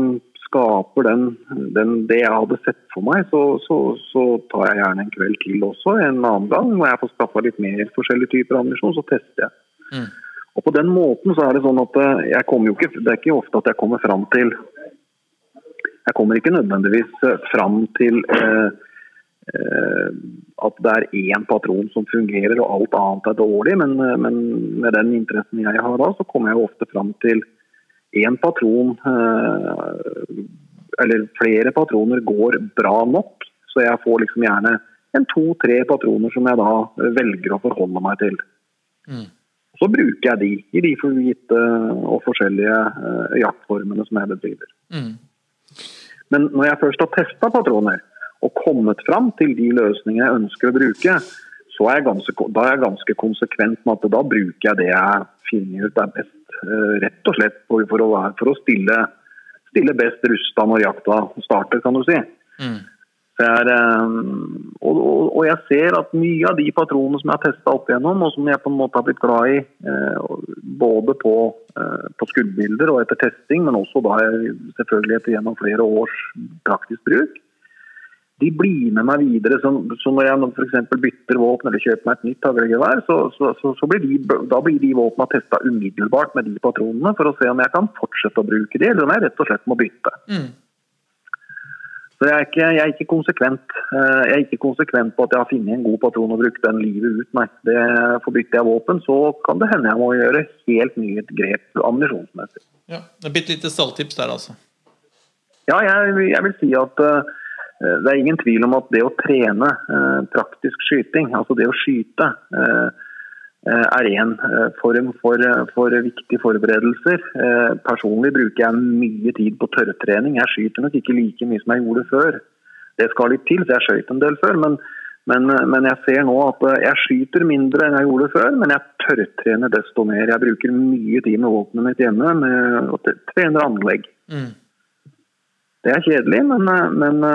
skaper den, den, det jeg hadde sett for meg, så, så, så, tar jeg gjerne en kveld til også, en annen gang. Når jeg får skaffa litt mer forskjellige typer ammunisjon, så tester jeg. Mm. Og På den måten så er det sånn at eh, jeg kommer jo ikke, det er ikke ofte at jeg kommer fram til Jeg kommer ikke nødvendigvis eh, fram til eh, eh, at det er én patron som fungerer og alt annet er dårlig, men, eh, men, med den interessen jeg har da, så kommer jeg jo ofte fram til én patron eh, eller flere patroner går bra nok. Så jeg får liksom gjerne en to-tre patroner som jeg da velger å forholde meg til. Mm. Så bruker jeg de i de gitte og forskjellige uh, jaktformene som jeg bedriver. Mm. Men når jeg først har testa patroner og kommet fram til de løsningene jeg ønsker å bruke, så er jeg ganske, da er jeg ganske konsekvent med at da bruker jeg det jeg finner ut er best. Uh, rett og slett for, for, å, for å, stille, stille best rusta når jakta starter, kan du si. Mm. Er, um, og, og, jeg ser at mye av de patronene som jeg har testa opp igjennom, og som jeg på en måte har blitt glad i, uh, både på, uh, på, skuddbilder og etter testing, men også da selvfølgelig etter gjennom flere års praktisk bruk, de blir med meg videre. Så, så når jeg f.eks. bytter våpen eller kjøper meg et nytt haglgevær, så, så, så, blir de, da blir de våpnene testa umiddelbart med de patronene for å se om jeg kan fortsette å bruke de, eller om jeg rett og slett må bytte. Mm. Så jeg er, ikke, jeg er, ikke, konsekvent. Eh, jeg er ikke konsekvent på at jeg har funnet en god patron og brukt den livet ut. Nei, det Forbytter jeg våpen, så kan det hende jeg må gjøre helt nye grep ammunisjonsmessig. Ja, et bitte lite stalltips der, altså? Ja, jeg, jeg vil si at uh, det er ingen tvil om at det å trene uh, praktisk skyting, altså det å skyte, uh, er én eh, form for, eh, for, viktige forberedelser. Personlig bruker jeg mye tid på tørrtrening. Jeg skyter nok ikke like mye som jeg gjorde før. Det skal litt til, så jeg skøyt en del før. Men, men, men, jeg ser nå at jeg skyter mindre enn jeg gjorde før, men jeg tørrtrener desto mer. Jeg bruker mye tid med våpenet mitt hjemme med trener trene anlegg. Mm. Det er kjedelig, men, men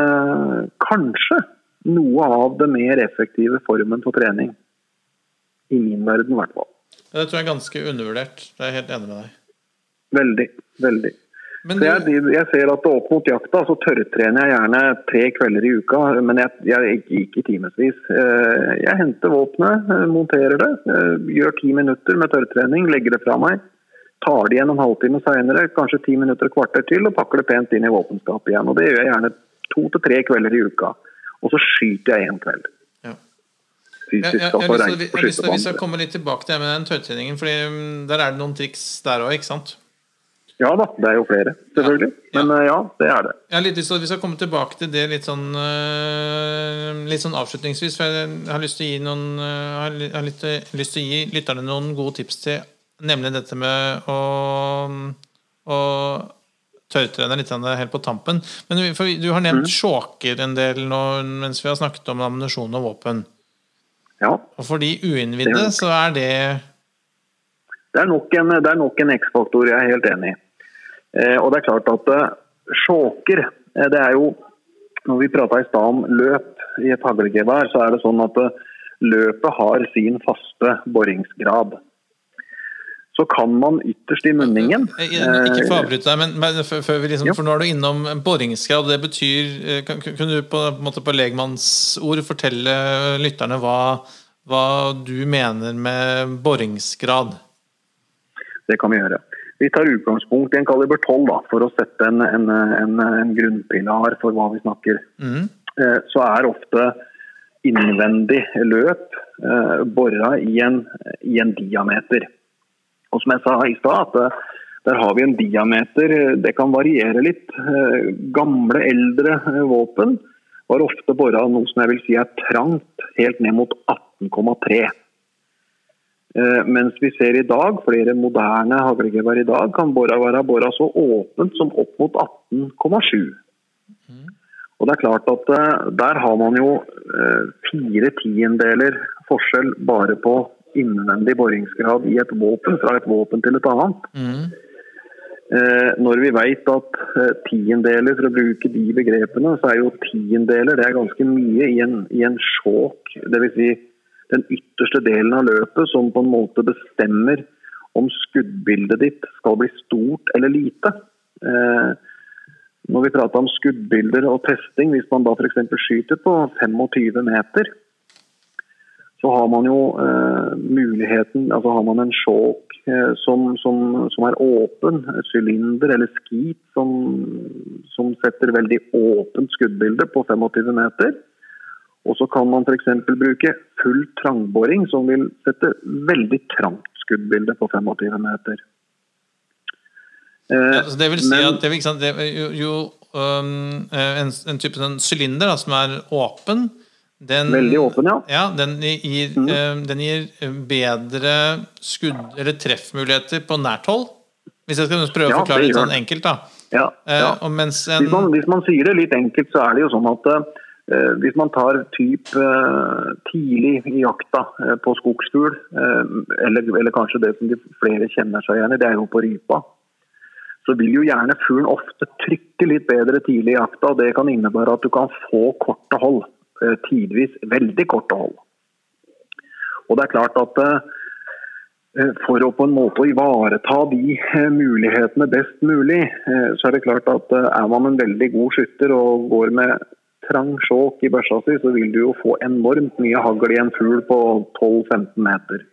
kanskje noe av det mer effektive formen for trening. I min verden, i hvert fall. Det tror jeg er ganske undervurdert. Det er jeg helt enig med deg. Veldig. Veldig. Du... Jeg, jeg, ser at opp mot jakta så tørrtrener jeg gjerne tre kvelder i uka, men jeg, jeg ikke timevis. Eh, jeg henter våpenet, eh, monterer det, eh, gjør ti minutter med tørrtrening, legger det fra meg. Tar det igjen en halvtime seinere, kanskje ti minutter og kvarter til, og pakker det pent inn i våpenskapet igjen. Og Det gjør jeg gjerne to til tre kvelder i uka. Og så skyter jeg én kveld fysisk jeg, jeg, jeg, jeg, Vi skal komme litt tilbake til det med den tørrtreningen. Fordi mm, der er det noen triks der òg, ikke sant? Ja da, det er jo flere, selvfølgelig. Ja. Men eh, ja, det er det. Jeg har litt lyst til at Vi skal komme tilbake til det litt sånn, øh, litt sånn avslutningsvis. For jeg har lyst til å gi noen øh, har litt, lyst til å gi lytterne noen gode tips til nemlig dette med å, å tørrtrene litt helt på tampen. Men for du har nevnt sjåker en del nå mens vi har snakket om ammunisjon og våpen. Ja, Og for de uinnvidde så er det Det er nok en, er en X-faktor, jeg er helt enig i. Eh, og det er klart at eh, sjåker eh, Det er jo Når vi prata i stad om løp i et haglgevær, så er det sånn at eh, løpet har sin faste boringsgrad. Så kan man ytterst i munningen Eh, Ikke for å eh, avbryte deg, men, men for, for, liksom, for nå er du innom boringsgrad. Det betyr eh, kan, Kunne du på, på, på legmannsord fortelle lytterne hva, hva du mener med boringsgrad? Det kan vi gjøre. Vi tar utgangspunkt i en kaliber 12 da, for å sette en, en, en, en grunnpilar for hva vi snakker. Eh, Så er ofte innvendig løp eh, bora i en, i en diameter. Og som jeg sa i stad, at eh, der har vi en diameter. eh, Det kan variere litt. Eh, Gamle, eldre våpen var ofte bora noe som jeg vil si er trangt, helt ned mot 18,3. Eh, Mens vi ser i dag, flere moderne haglgevær i dag, kan bora være bora så åpent som opp mot 18,7. Og det er klart at Der har man jo fire tiendeler forskjell bare på innvendig boringsgrad i et våpen, fra et våpen til et annet. Mm. Eh, når vi vet at eh, tiendeler, for å bruke de begrepene, så er jo tiendeler det er ganske mye i en, i en sjåk. Dvs. Si den ytterste delen av løpet som på en måte bestemmer om skuddbildet ditt skal bli stort eller lite. Eh, når vi prater om skuddbilder og testing, hvis man da f.eks. skyter på 25 meter, så har man jo eh, muligheten Altså har man en sjåk eh, som, som, som er åpen, et sylinder eller skit som, som setter veldig åpent skuddbilde på 25 meter. Og så kan man f.eks. bruke full trangboring, som vil sette veldig trangt skuddbilde på 25 meter. Eh, Ja, det vil si men- at det, vil- sant, det, jo, jo um, en, en type sånn sylinder som er åpen den, Veldig åpen, ja. Ja, den gir, eh, den gir bedre skudd- eller treffmuligheter på nært hold. Hvis jeg skal prøve å forklare det litt sånn enkelt, da. ja, Eh, ja. mens en, Hvis man, hvis man sier det litt enkelt, så er det jo sånn at uh, hvis man tar typ eh, tidlig i jakta eh, på skogsfugl, eh, eller, eller kanskje det som de flere kjenner seg igjen i, det er jo på rypa, så vil jo gjerne fuglen ofte trykke litt bedre tidlig i jakta. og Det kan innebære at du kan få korte hold, eh, tidvis veldig korte hold. Og det er klart at eh, Eh, For å på en måte ivareta de eh, mulighetene best mulig, eh, så er det klart at eh, er man en veldig god skytter og går med trang sjåk i børsa si, så vil du jo få enormt mye hagl i en fugl på 12-15 meter.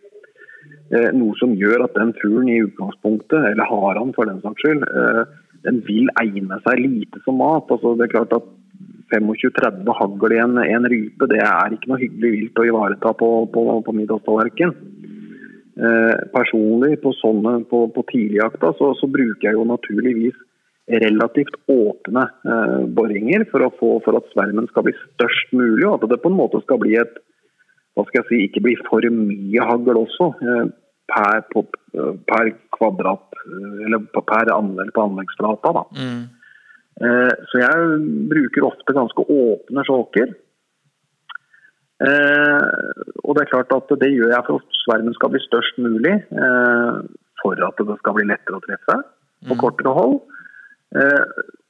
Eh, Noe som gjør at den fuglen i utgangspunktet, eller haren for den saks skyld, eh, den vil egne seg lite som mat. Altså, det er klart at 25-30 hagl i en, en rype, det er ikke noe hyggelig vilt å ivareta på, på, på middagstallerken. Eh, personlig på, sånne, på, på tidligjakta så, så bruker jeg jo naturligvis relativt åpne eh, boringer for, få, for at svermen skal bli størst mulig, og at det på en måte skal bli et hva skal jeg si, ikke bli for mye hagl også eh, per, eh, per kvadrat, eh, eller per anlegg på anleggsflata. da. mm, Så jeg bruker ofte ganske åpne sjåker. Eh, og det er klart at det gjør jeg for at svermen skal bli størst mulig. eh, For at det skal bli lettere å treffe på kortere hold. Eh,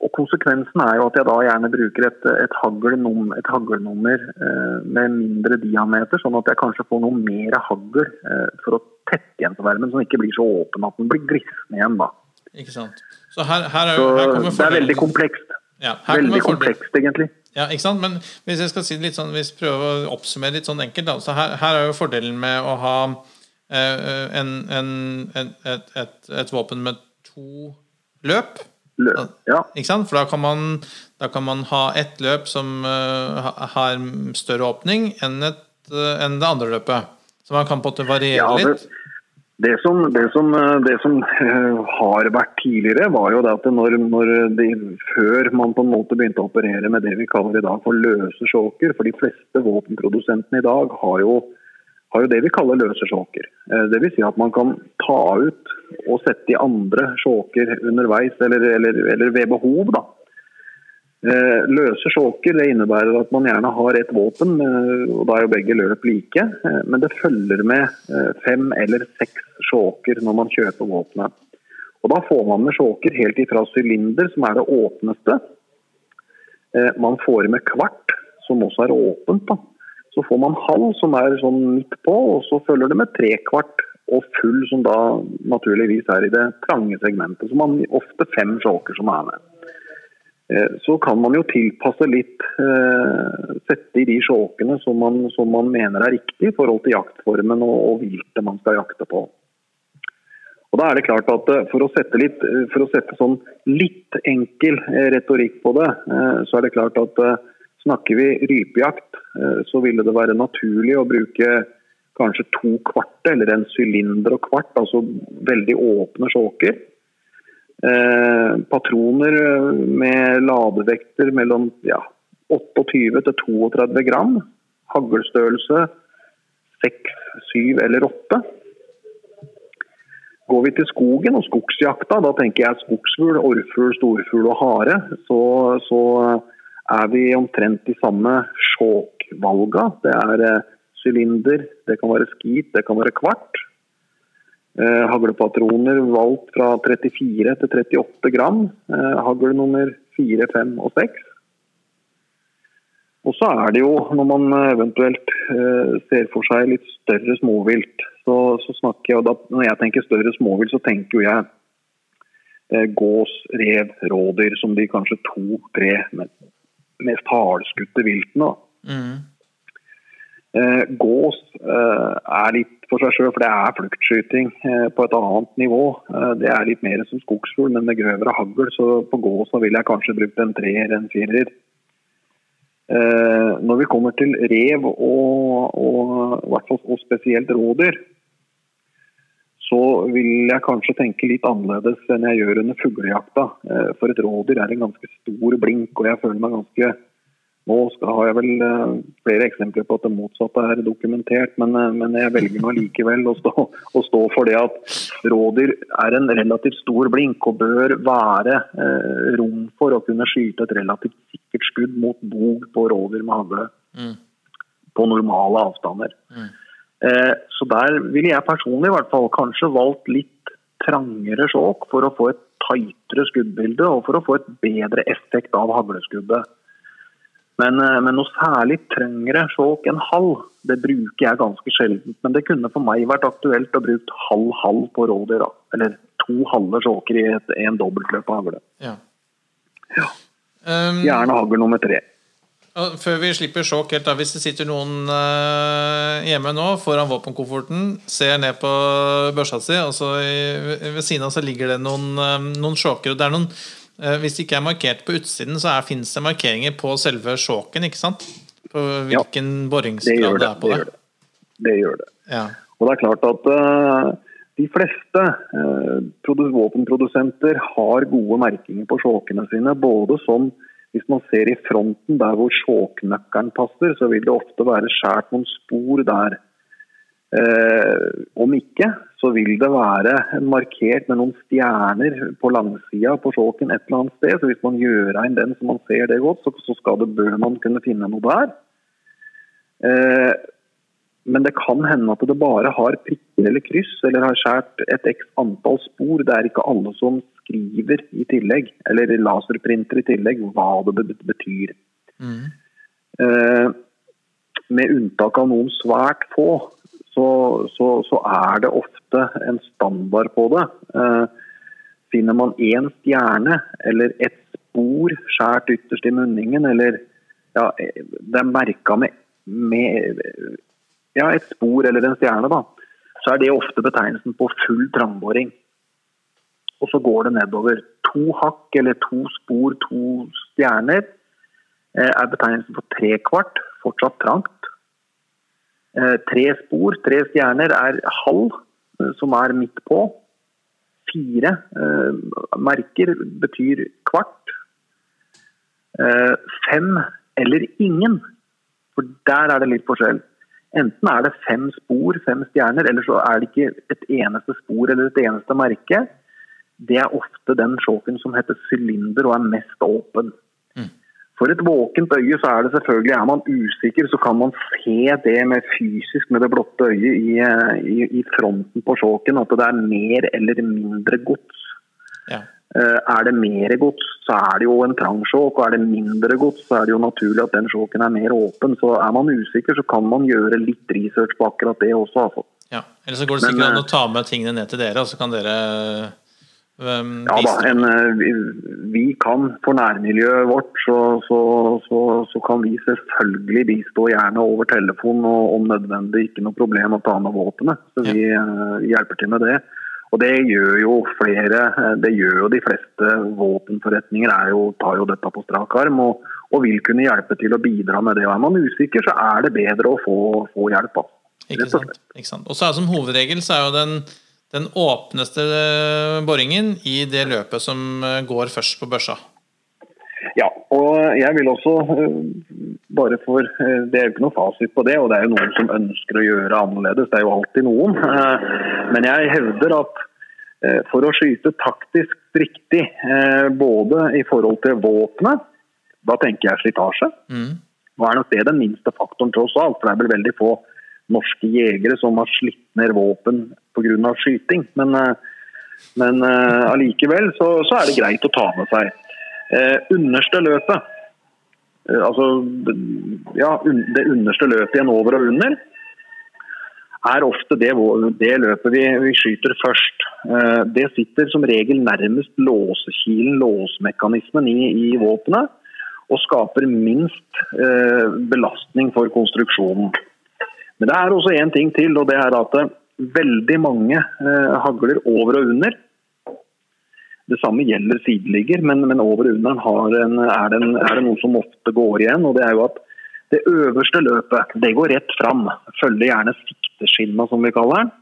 og konsekvensen er jo at jeg da gjerne bruker et, et, haglnum, et haglnummer eh, med mindre diameter, sånn at jeg kanskje får noe mer hagl eh, for å tette igjen svermen, så den ikke blir så åpen at den blir glissende igjen. da. ikke sant? Så her, her, er, Så her det er veldig komplekst. Ja, Veldig komplekst, egentlig. Ja, ikke sant? Men hvis jeg skal si det litt sånn, hvis jeg prøver å oppsummere litt sånn enkelt, da, så her, her er jo fordelen med å ha eh, en, en, en, et, et, et våpen med to løp. løp Ja, Ikke sant? For da kan man, da kan man ha ett løp som uh, har større åpning enn, et, uh, enn det andre løpet. Så man kan på en måte variere Ja, det- litt. Det som, det, som, det som, har vært tidligere, var jo det at når, når de, før man på en måte begynte å operere med det vi kaller i dag for løse sjåker For de fleste våpenprodusentene i dag har jo, har jo det vi kaller løse sjåker. Dvs. Si at man kan ta ut og sette i andre sjåker underveis, eller, eller, eller ved behov. da. Eh, løse sjåker det innebærer at man gjerne har ett våpen, eh, og da er jo begge løp like. Eh, men det følger med fem eller seks sjåker når man kjøper våpenet. Og Da får man med sjåker helt ifra sylinder, som er det åpneste. Man får med kvart, som også er åpent. da. Så får man halv, som er sånn midt på, og så følger det med trekvart og full, som da naturligvis er i det trange segmentet. Så man ofte fem sjåker som er med. Eh, så kan man jo tilpasse litt, eh, sette i de sjåkene som som man mener er riktig i forhold til jaktformen og, og viltet man skal jakte på. Og da er det klart at eh, For å sette, litt, for å sette sånn litt enkel retorikk på det, så er det klart at snakker vi rypejakt, så ville det være naturlig å bruke kanskje to kvarte eller en sylinder og kvart, altså veldig åpne sjåker. Eh, patroner eh, med ladevekter mellom ja, 28 til 32 gram. Haglstørrelse 6, 7 eller 8. Går vi til skogen og skogsjakta, da tenker jeg skogsfugl, orrfugl, storfugl og hare, så, så, er vi omtrent de samme sjåkvalga. Det er eh, sylinder, det kan være skit, det kan være kvart. Eh, haglepatroner valgt fra 34 til 38 gram. Eh, hagl nummer 4, 5 og 6. Og så er det jo, når man eventuelt eh, ser for seg litt større småvilt, så, så snakker jeg, og da, Når jeg tenker større småvilt, så tenker jo jeg eh, gås, rev, rådyr som de kanskje to-tre mest hardskutte viltene. Mm. Eh, gås eh, er litt for seg sjøl, for det er fluktskyting eh, på et annet nivå. Det er litt mer som skogsfugl, men med grøvere hagl, så på gås ville vil jeg kanskje brukt en treer, en firer. Når vi kommer til rev og, og, og spesielt rådyr, så vil jeg kanskje tenke litt annerledes enn jeg gjør under fuglejakta. For et rådyr er en ganske stor blink, og jeg føler meg ganske nå har jeg vel eh, flere eksempler på at det motsatte er dokumentert, men, eh, men jeg velger nå likevel å stå, å stå, for det at rådyr er en relativt stor blink og bør være eh, rom for å kunne skyte et relativt sikkert skudd mot bog på rådyr med hagle. Mm. På normale avstander. Mm. Eh, så der ville jeg personlig i hvert fall kanskje valgt litt trangere sjåk for å få et tightere skuddbilde og for å få et bedre effekt av hagleskuddet. Men, eh, men, noe særlig trengere sjåk enn halv, det bruker jeg ganske sjelden. Men det kunne for meg vært aktuelt å bruke halv-halv på rådyr. Eller to halve sjåker i et, en dobbeltløp av hagle. Ja. ja. Um, Gjerne hagl nummer tre. Før vi slipper sjåk helt av, hvis det sitter noen uh, hjemme nå foran våpenkofferten, ser ned på børsa si, og så i, ved siden av så ligger det noen, um, noen sjåker. og det er noen Eh, hvis det ikke er markert på utsiden, så fins det markeringer på selve sjåken, ikke sant? På hvilken ja, boringsgrad det, det, er på det. Det gjør det. det, gjør det. Ja. Og det er klart at uh, de fleste uh, våpenprodusenter har gode merkinger på sjåkene sine. Både som hvis man ser i fronten der hvor sjåknøkkelen passer, så vil det ofte være skåret noen spor der. Uh, om ikke, så vil det være markert med noen stjerner på langsida på sjåken et eller annet sted. Så hvis man gjør inn den så man ser det godt, så, så skal det, bør man kunne finne noe der. Eh, men det kan hende at det bare har prikker eller kryss, eller har skåret et x antall spor. Det er ikke alle som skriver i tillegg, eller laserprinter i tillegg, hva det betyr. Mm. Eh, med unntak av noen svært få, så, så, så, er det ofte en standard på det. Eh, finner man én stjerne eller ett spor skjært ytterst i munningen, eller ja, det er merka med, med, ja, et spor eller en stjerne, da, så er det ofte betegnelsen på full trangboring. Og så går det nedover. To hakk eller to spor, to stjerner, eh, er betegnelsen på trekvart, fortsatt trangt. Eh, tre spor, tre stjerner, er halv. eh, som er midt på. Fire eh, merker betyr kvart. Eh, fem eller ingen. For der er det litt forskjell. Enten er det fem spor, fem stjerner, eller så er det ikke et eneste spor eller et eneste merke. Det er ofte den sjåken som heter sylinder og er mest åpen. For et våkent øye så er det selvfølgelig, er man usikker, så kan man se det med fysisk med det blotte øyet i, i, i fronten på sjåken, at det er mer eller mindre gods. Ja. Eh, Er det mer gods, så er det jo en trangsjåk, og er det mindre gods, så er det jo naturlig at den sjåken er mer åpen. Så er man usikker, så kan man gjøre litt research på akkurat det også. Altså. Ja. Eller så går det Men, sikkert an eh, å ta med tingene ned til dere, og så kan dere um, Ja da, en, eh, vi, vi kan for nærmiljøet vårt, så, så, så, så kan vi selvfølgelig bistå gjerne over telefon og om nødvendig ikke noe problem å ta med våpenet. Så vi ja. hjelper til med det. Og det gjør jo flere, eh, det gjør jo de fleste våpenforretninger er jo, tar jo dette på strak arm og, og vil kunne hjelpe til å bidra med det. Og er man usikker, så er det bedre å få, få hjelp. Ikke sant? Ikke sant? Og så er som hovedregel så er jo den, den åpneste eh, boringen i det løpet som eh, går først på børsa. Ja, og jeg vil også, eh, bare for Det er jo ikke noe fasit på det, og det er jo noen som ønsker å gjøre annerledes. Det er jo alltid noen. Men jeg hevder at for å skyte taktisk riktig, både i forhold til våpenet, da tenker jeg slitasje. Mm. Nå er nok det den minste faktoren tross alt, for det er vel veldig få norske jegere som har slitt ned våpen pga. skyting. Men, eh, men eh, allikevel så, så er det greit å ta med seg. Eh, underste løpet, eh, altså ja, det underste løpet igjen over og under, er ofte det, det løpet vi, vi skyter først. Eh, det sitter som regel nærmest låsekilen, låsmekanismen i, i våpenet, og skaper minst belastning for konstruksjonen. Men det er også en ting til, og det er at veldig mange eh, hagler over og under. Det samme gjelder sideligger, men, men over og under en, er, det en, er det noe som ofte går igjen. og Det er jo at det øverste løpet det går rett fram. Følger gjerne sikteskinna, som vi kaller den.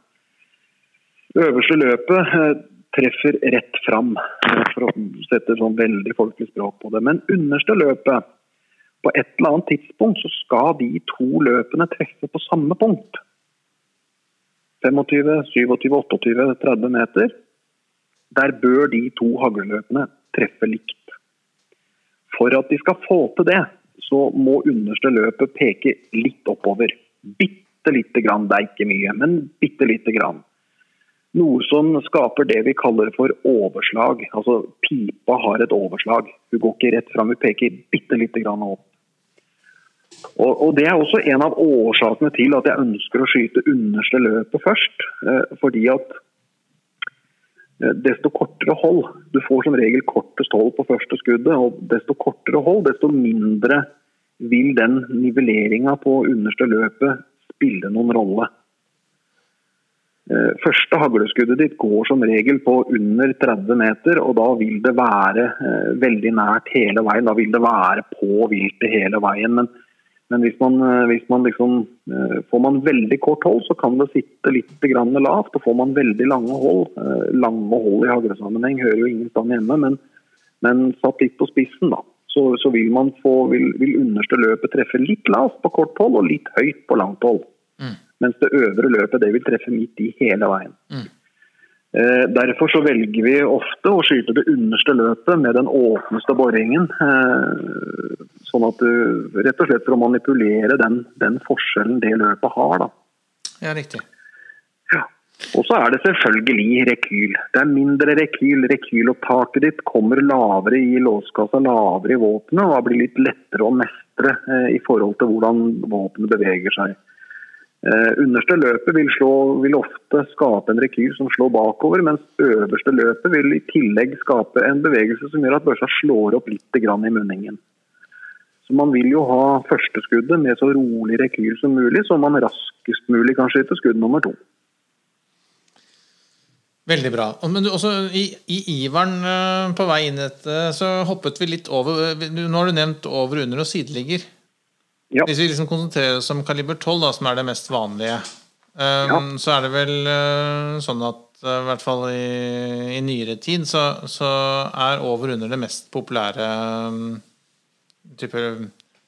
Det Øverste løpet eh, treffer rett fram, eh, for å sette sånn veldig folkelig språk på det. Men underste løpet, på et eller annet tidspunkt, så skal de to løpene treffe på samme punkt. 25, 27, 28, 30 meter. Der bør de to hagleløpene treffe likt. For at de skal få til det, så må underste løpet peke litt oppover. Bitte lite grann, det er ikke mye, men bitte lite grann. Noe som skaper det vi kaller for overslag. Altså pipa har et overslag. Hun går ikke rett fram, hun peker bitte lite grann opp. Og, og Det er også en av årsakene til at jeg ønsker å skyte underste løpet først. Eh, fordi at eh, desto kortere hold Du får som regel kortest hold på første skuddet. og Desto kortere hold, desto mindre vil den nivelleringa på underste løpet spille noen rolle. Eh, Første hagleskuddet ditt går som regel på under 30 meter, og da vil det være veldig nært hele veien. Da vil det være på viltet hele veien. Men, men hvis man, eh, hvis man liksom eh, Får man veldig kort hold, så kan det sitte litt grann lavt. Og får man veldig lange hold, eh, lange hold i haglesammenheng hører jo ingen stand hjemme, men, men satt litt på spissen, da. Så, så vil, man få, vil, vil underste løpet treffe litt lavt på kort hold og litt høyt på langt hold. Mens det øvre løpet det vil treffe midt i hele veien. Eh, derfor så velger vi ofte å skyte det underste løpet med den åpneste boringen. Eh, sånn at du rett og slett for å manipulere den, den forskjellen det løpet har. da. Ja, riktig. Ja. Og så er det selvfølgelig rekyl. Det er mindre rekyl. Rekylopptaket ditt kommer lavere i låskassa, lavere i våpenet, og det blir litt lettere å mestre eh, i forhold til hvordan våpenet beveger seg. Eh, underste løpet vil, slå, vil ofte skape en rekyl som slår bakover, mens øverste løpet vil i tillegg skape en bevegelse som gjør at børsa slår opp litt i munningen. Så Man vil jo ha førsteskuddet med så rolig rekyl som mulig, så man raskest mulig kan skyte skudd nummer to. Veldig bra. Men også i, i iveren eh, på vei inn i dette, så hoppet vi litt over Nå har du nevnt over, under og sideligger. Ja. Hvis vi liksom konsentrerer oss om kaliber 12, da, som er det mest vanlige Um, ja. Så er det vel uh, sånn at uh, i hvert fall i, i nyere tid så, så, er over under det mest populære um, type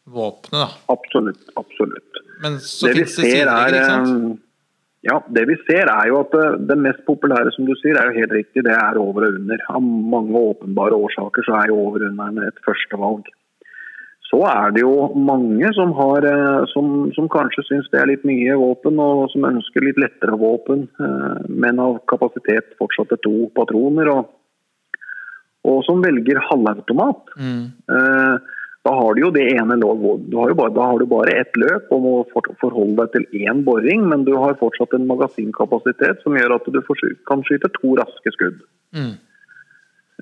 våpenet, da. Absolutt. Absolutt. Men så det fins det sideligger, ikke sant? Um, ja, det vi ser er jo at det, det, mest populære, som du sier, er jo helt riktig. Det er over og under. Av mange åpenbare årsaker så er jo over og under et førstevalg. Så er det jo mange som, har, eh, som, som kanskje syns det er litt mye våpen, og som ønsker litt lettere våpen, eh, men av kapasitet fortsatt til to patroner. Og, og som velger halvautomat. Mm. Eh, da har du jo det ene du har bare, Da har du bare ett løp og må forholde deg til én boring, men du har fortsatt en magasinkapasitet som gjør at du kan skyte to raske skudd. Mm.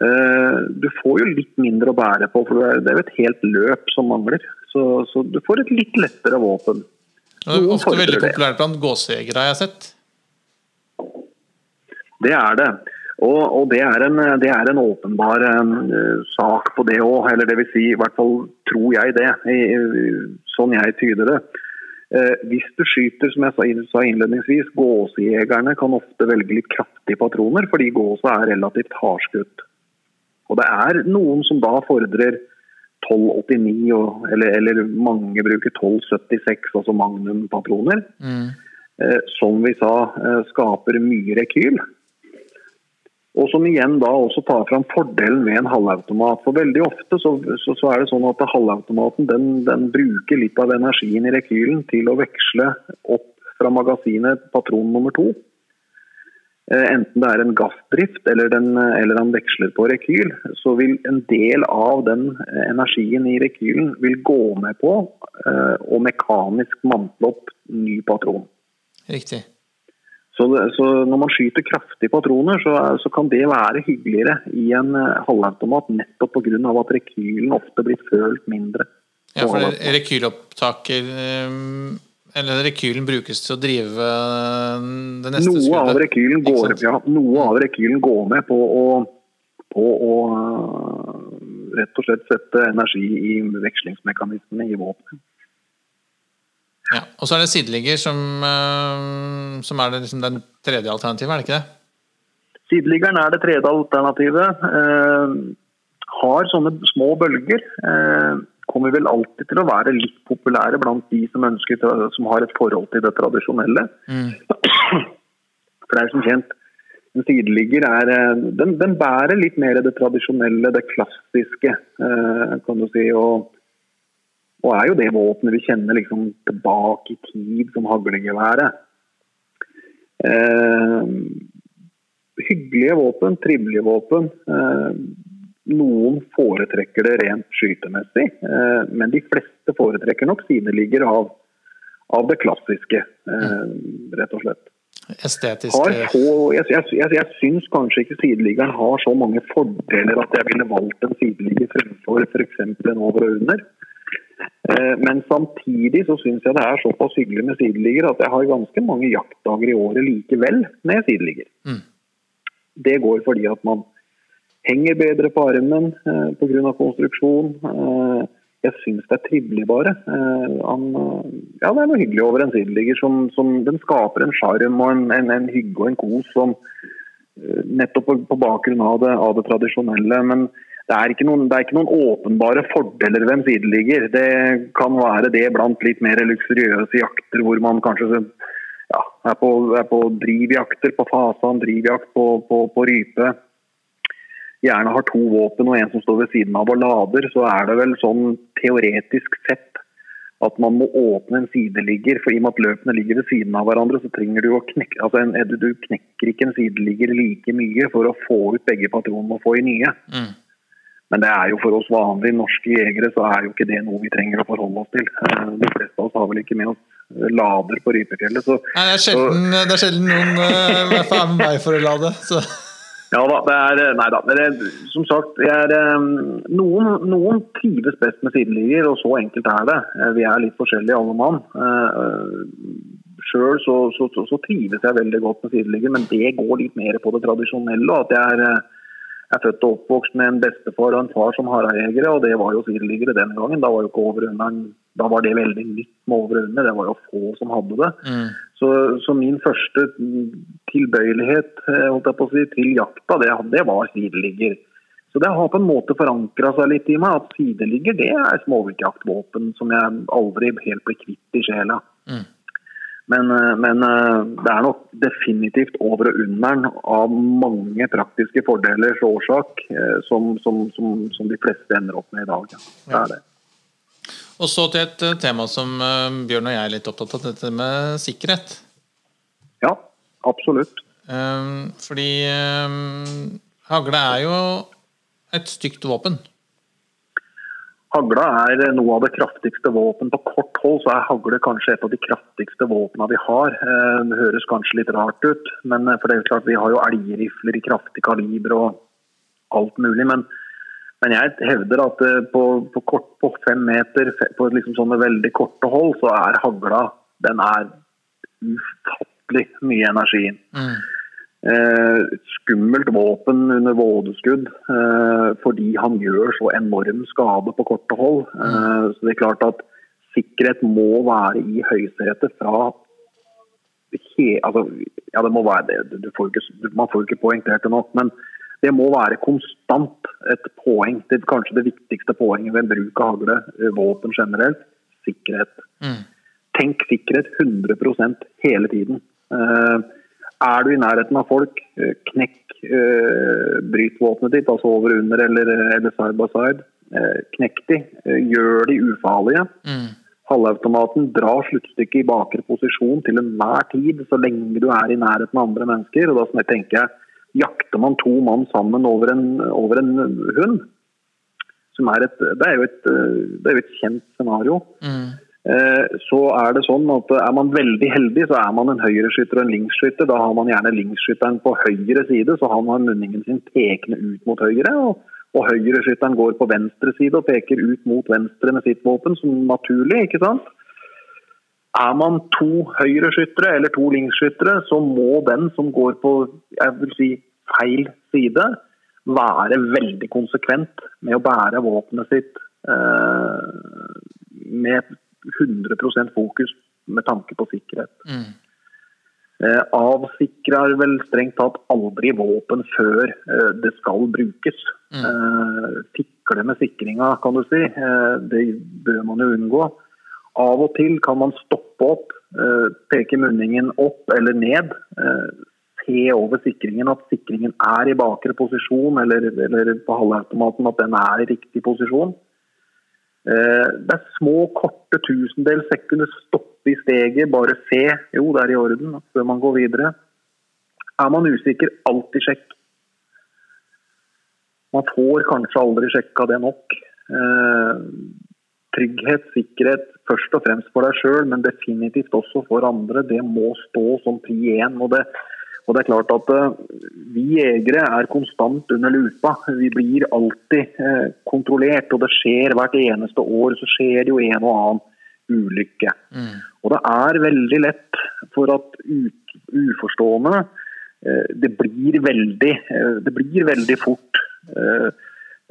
Eh, du får jo litt mindre å bære på, for det er jo et helt løp som mangler. Så, så du får et litt lettere våpen. Det er ofte veldig populært blant gåsejegere, har jeg sett. Det er det. Og, og det, er en, det, er en, åpenbar uh, sak på det òg. Eller det vil si, i hvert fall tror jeg det. I, sånn jeg tyder det. Uh, hvis du skyter, som jeg sa, sa innledningsvis, gåsejegerne kan ofte velge litt kraftige patroner, fordi gåsa er relativt hardskutt. Og det er noen som da fordrer 1289, og, eller, eller, mange bruker 1276, altså magnumpatroner. Mm. Eh, som vi sa, skaper mye rekyl. Og som igjen da også tar fram fordelen med en halvautomat. For veldig ofte så, så, så er det sånn at halvautomaten den, den, bruker litt av energien i rekylen til å veksle opp fra magasinet patron nummer to. Eh, enten det er en gassdrift eller, den, eller han veksler på rekyl, så vil en del av den energien i rekylen vil gå med på eh, å mekanisk mantle opp ny patron. Riktig. Så, så, når man skyter kraftige patroner, så, så, kan det være hyggeligere i en halvautomat nettopp pga. at rekylen ofte blir følt mindre. Ja, for rekylopptaker Eller rekylen brukes til å drive eh, det neste noe skuddet? Av rekylen går, ja, noe av rekylen går med på å, på å uh, rett og slett sette energi i vekslingsmekanismene i våpenet. Ja. Og så er det sideligger som, uh, som er det, liksom den tredje alternativet, er det ikke det? Sideliggeren er det tredje alternativet. Uh, har sånne små bølger. Uh, kommer vel alltid til å være litt populære blant de som ønsker som har et forhold til det tradisjonelle. Mm. For det er som kjent en sideligger er, den, den, bærer litt mer det tradisjonelle, det klassiske, kan du si. og og er jo det våpenet vi kjenner liksom tilbake i tid som haglegeværet. Eh, hyggelige våpen, trivelige våpen. Eh, noen foretrekker det rent skytemessig, eh, men de fleste foretrekker nok sideligger av, av det klassiske, eh, rett og slett. Estetiske Jeg, jeg, jeg, jeg syns kanskje ikke sideliggeren har så mange fordeler at jeg ville valgt en sideligger fremfor f.eks. en over og under. Eh, men samtidig så syns jeg det er såpass hyggelig med sideligger at jeg har ganske mange jaktdager i året likevel med sideligger. Mm. Det går fordi at man henger bedre på armen eh, pga. konstruksjon. Eh, jeg syns det er trivelig, bare. Eh, han, ja, det er noe hyggelig over en sideligger. Som, som, den skaper en sjarm og en, en, en, hygge og en kos som eh, nettopp på, på bakgrunn av det, av det tradisjonelle. men det er, noen, det er, ikke noen, åpenbare fordeler ved en sideligger. Det kan være det blant litt mer luksuriøse jakter hvor man kanskje ja, er, på, er på drivjakter på fasan, drivjakt på, på, på, rype. Gjerne har to våpen og en som står ved siden av og lader. Så er det vel sånn teoretisk sett at man må åpne en sideligger. For i og med at løpene ligger ved siden av hverandre, så trenger du å knekke altså en, Du knekker ikke en sideligger like mye for å få ut begge patronene og få i nye. Mm. Men det er jo for oss vanlige norske jegere så er jo ikke det noe vi trenger å forholde oss til. Eh, de fleste av oss har vel ikke med oss lader på Rypefjellet. Så, Nei, det, er sjelden, så, det er sjelden noen uh, i hvert fall er med meg for å lade. Så. Ja da, det er, eh, nei da. Det, som sagt, er, noen, noen, trives best med sideligger, og så enkelt er det. Vi er litt forskjellige alle mann. Sjøl så, så, så, trives jeg veldig godt med sideligger, men det går litt mer på det tradisjonelle. at jeg er er født og oppvokst med en bestefar og en far som harejegere, og det var jo sideliggere den gangen. Da var jo ikke Da var det veldig nytt med over Det var jo få som hadde det. Mm. Så, så min første tilbøyelighet eh, si, til jakta, det, det var sideligger. Så det har på en måte forankra seg litt i meg at sideligger det er småviltjaktvåpen som jeg aldri helt blir kvitt i sjela. Mm. Men, eh, men eh, det er nok definitivt over og under'n av mange praktiske fordelers årsak som, som, som, som de fleste ender opp med i dag. Ja. Det er det. Og så til et eh, tema som eh, Bjørn og jeg er litt opptatt av, dette med sikkerhet. Ja, absolutt. Um, fordi hagle er jo et stygt våpen. Hagla er noe av det kraftigste våpen. På kort hold så er hagle kanskje et av de kraftigste våpnene vi har. Eh, Det høres kanskje litt rart ut, men eh, for det er klart vi har jo elgrifler i kraftig kaliber og alt mulig. Men, men jeg hevder at eh, på, på kort på fem meter, på liksom sånne veldig korte hold, så er hagla den er ufattelig mye energi. Mm. Eh, skummelt våpen under vådeskudd eh, fordi han gjør så enorm skade på korte hold. Eh, så det er klart at sikkerhet må være i høysetet fra he, altså, Ja, det må være det. Du får ikke, man får ikke poengtert det nok, men det må være konstant et poeng. Det er kanskje det viktigste poenget ved bruk av hagle, eh, våpen generelt. Sikkerhet Mm. tenk sikkerhet 100% hele tiden. Eh, er du i nærheten av folk, eh, knekk brytvåpenet bryt våpenet ditt, altså over, under eller, eller side by side. Knekk de, gjør de ufarlige. Mm. Halvautomaten drar sluttstykket i bakre posisjon til enhver tid, så lenge du er i nærheten av andre mennesker. Og da tenker jeg, jakter man to mann sammen over en, over en hund, som er et, det er et, det er jo et kjent scenario, Mm. Eh, så er det sånn at er man veldig heldig, så er man en høyreskytter og en linksskytter. Da har man gjerne linksskytteren på høyre side, så han har munningen sin pekende ut mot høyre. Og, og høyreskytteren går på venstre side og peker ut mot venstre med sitt våpen, som naturlig, ikke sant? Er man to høyreskyttere eller to linksskyttere, så må den som går på jeg vil si, feil side, være veldig konsekvent med å bære våpenet sitt eh, med 100% fokus med tanke på sikkerhet. Mm. Eh, avsikrer vel strengt tatt aldri våpen før eh, det skal brukes. Eh, fikle med sikringa, kan du si. Eh, det bør man jo unngå. Av og til kan man stoppe opp, eh, peke munningen opp eller ned. Eh, se over sikringen at sikringen er i bakre posisjon, eller, eller på halvautomaten at den er i riktig posisjon. Eh, Det er små, korte tusendels sekunder stoppe i steget, bare se. Jo, det er i orden, før man går videre. Er man usikker, alltid sjekk. Man får kanskje aldri sjekka det nok. Trygghet, sikkerhet, først og fremst for deg sjøl, men definitivt også for andre. Det må stå som pri én. Og det, og det er klart at eh, vi jegere er konstant under lupa. Vi blir alltid eh, kontrollert, og det skjer hvert eneste år så skjer det jo en og annen ulykke. Mm. Og det er veldig lett for at uforstående eh, det blir veldig det blir veldig fort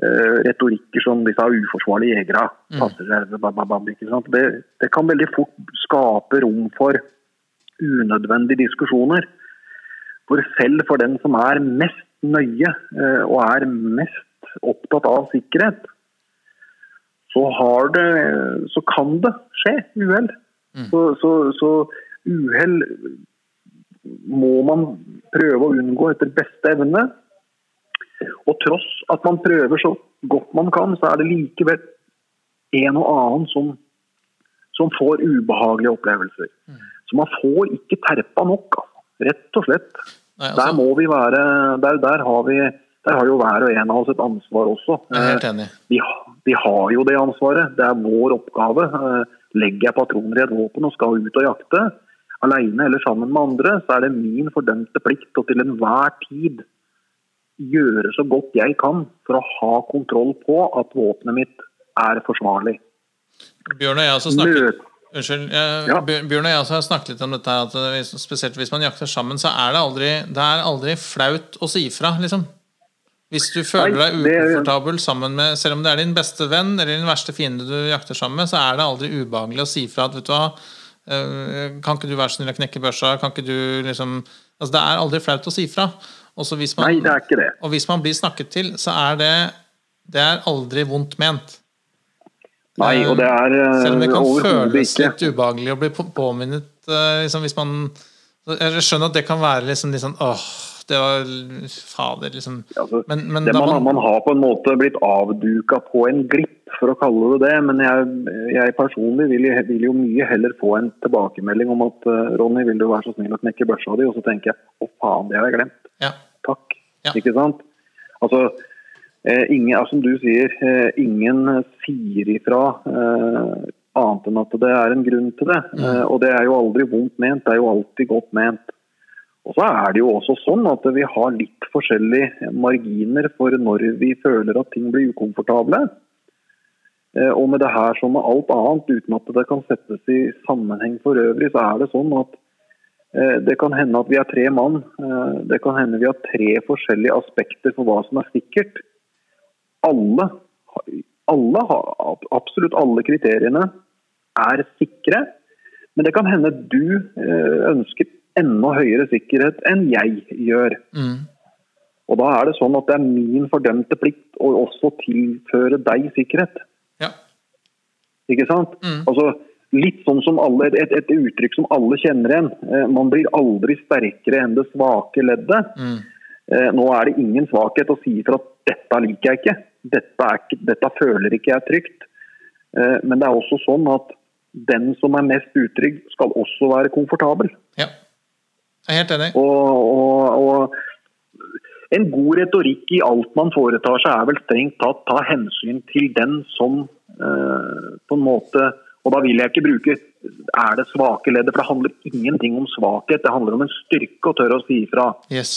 retorikker som disse uforsvarlige jegere passer seg bam, bam, bam, ikke sant? Det, det kan veldig fort skape rom for unødvendige diskusjoner. For selv for den som er mest nøye eh, og er mest opptatt av sikkerhet, så, har det, så kan det skje uhell. Så, så, så uhell må man prøve å unngå etter beste evne. Og tross at man prøver så godt man kan, så er det likevel en og annen som, som får ubehagelige opplevelser. Så man får ikke terpa nok, altså. rett og slett. Nei, Der altså, må vi være Der, der har vi der har jo hver og en av oss et ansvar også. jeg er helt enig. Vi, vi har jo det ansvaret. Det er vår oppgave. Eh, Legger jeg patroner i et våpen og skal ut og jakte, alene eller sammen med andre, så er det min fordømte plikt å til enhver tid gjøre så godt jeg kan for å ha kontroll på at våpenet mitt er forsvarlig. Bjørn og jeg har også snakket Unnskyld. Jeg, Ja. Bjørn og jeg har snakket litt om dette at spesielt hvis man jakter sammen, så er det aldri, det er aldri flaut å si ifra, liksom. Hvis du føler deg ukomfortabel sammen med Selv om det er din beste venn eller din verste fiende du jakter sammen med, så er det aldri ubehagelig å si ifra at vet du hva, Eh, kan ikke du være så snill å knekke børsa? Kan ikke du liksom Altså, det er aldri flaut å si fra. Man, Nei, det er ikke det. Og hvis man blir snakket til, så er det Det er aldri vondt ment. Nei, og det er eh, Selv om det kan føles ikke. litt ubehagelig å bli påminnet eh, liksom, hvis man Jeg skjønner at det kan være liksom, litt sånn åh, det var Fader, liksom. Altså, Men, men man, man, man har på en måte blitt avduka på en glipp, for å kalle det det. Men jeg, jeg personlig vil, vil jo mye heller få en tilbakemelding om at eh, Ronny, vil du være så snill å knekke børsa di? Og så tenker jeg å faen, det har jeg glemt. Ja, Takk. Ja. Ikke sant? Altså, eh, ingen, som du sier, eh, ingen sier ifra eh, annet enn at det er en grunn til det. Eh, og det er jo aldri vondt ment, det er jo alltid godt ment. Og så er det jo også sånn at vi har litt forskjellige marginer for når vi føler at ting blir ukomfortable. Og med det her som med alt annet, uten at det kan settes i sammenheng for øvrig, så er det sånn at det kan hende at vi er tre mann. eh, Det kan hende vi har tre forskjellige aspekter for hva som er sikkert. Alle, alle absolutt alle kriteriene er sikre. Men det kan hende du eh, ønsker enda høyere sikkerhet enn jeg gjør. mm, Og da er det sånn at det er min fordømte plikt å også tilføre deg sikkerhet. ja, Ikke sant? Mm. Altså, litt sånn som alle, et, et uttrykk som alle kjenner igjen. Eh, Man blir aldri sterkere enn det svake leddet. mm, Eh, Nå er det ingen svakhet å si for at dette liker jeg ikke. Dette, ikke, dette føler ikke jeg trygt. Eh, Men det er også sånn at den som er mest utrygg, skal også være komfortabel. ja. Jeg er helt enig. Og, og, og en god retorikk i alt man foretar seg, er vel strengt tatt ta hensyn til den som eh, på en måte Og da vil jeg ikke bruke er det svake leddet, for det handler ingenting om svakhet. Det handler om en styrke å tørre å si ifra. Yes.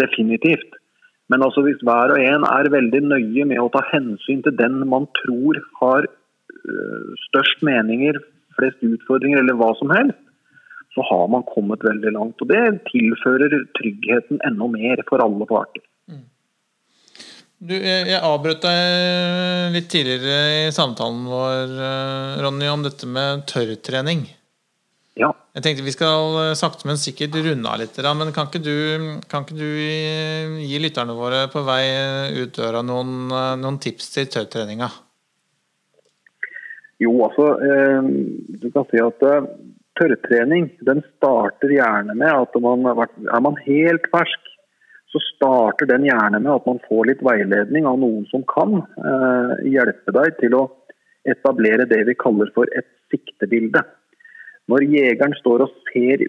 Definitivt. Men altså hvis hver og en er veldig nøye med å ta hensyn til den man tror har øh, størst meninger, flest utfordringer eller hva som helst, så har man kommet veldig langt. Og det tilfører tryggheten enda mer for alle parter. Du, jeg, jeg avbrøt deg litt tidligere i samtalen vår, eh, Ronny, om dette med tørrtrening. Ja. Jeg tenkte Vi skal eh, sakte, men sikkert runde av litt. Men kan ikke du, kan ikke du gi, lytterne våre på vei ut døra noen, eh, noen tips til tørrtreninga? Jo, altså, eh, du kan si at eh, tørrtrening den starter gjerne med at man er man helt fersk, så starter den gjerne med at man får litt veiledning av noen som kan eh, hjelpe deg til å etablere det vi kaller for et siktebilde. Når jegeren står og ser,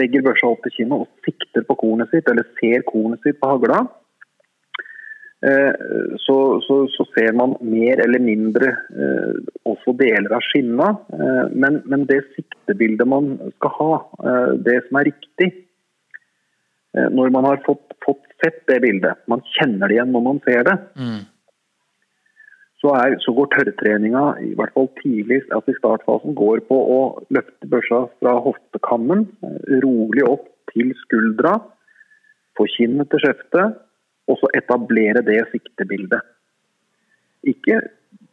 legger børsa opp til kinnet og sikter på kornet sitt, eller ser kornet sitt på hagla, eh, så, så, så ser man mer eller mindre eh, også deler av skinna. Eh, men, men det siktebildet man skal ha, eh, det som er riktig Når man har fått, fått sett det bildet, man kjenner det igjen når man ser det, Mm. så, er, så går tørrtreninga, i hvert fall tidlig altså i startfasen, går på å løfte børsa fra hoftekammen, eh, rolig opp til skuldra, få kinnet til skjeftet, og så etablere det siktebildet. Ikke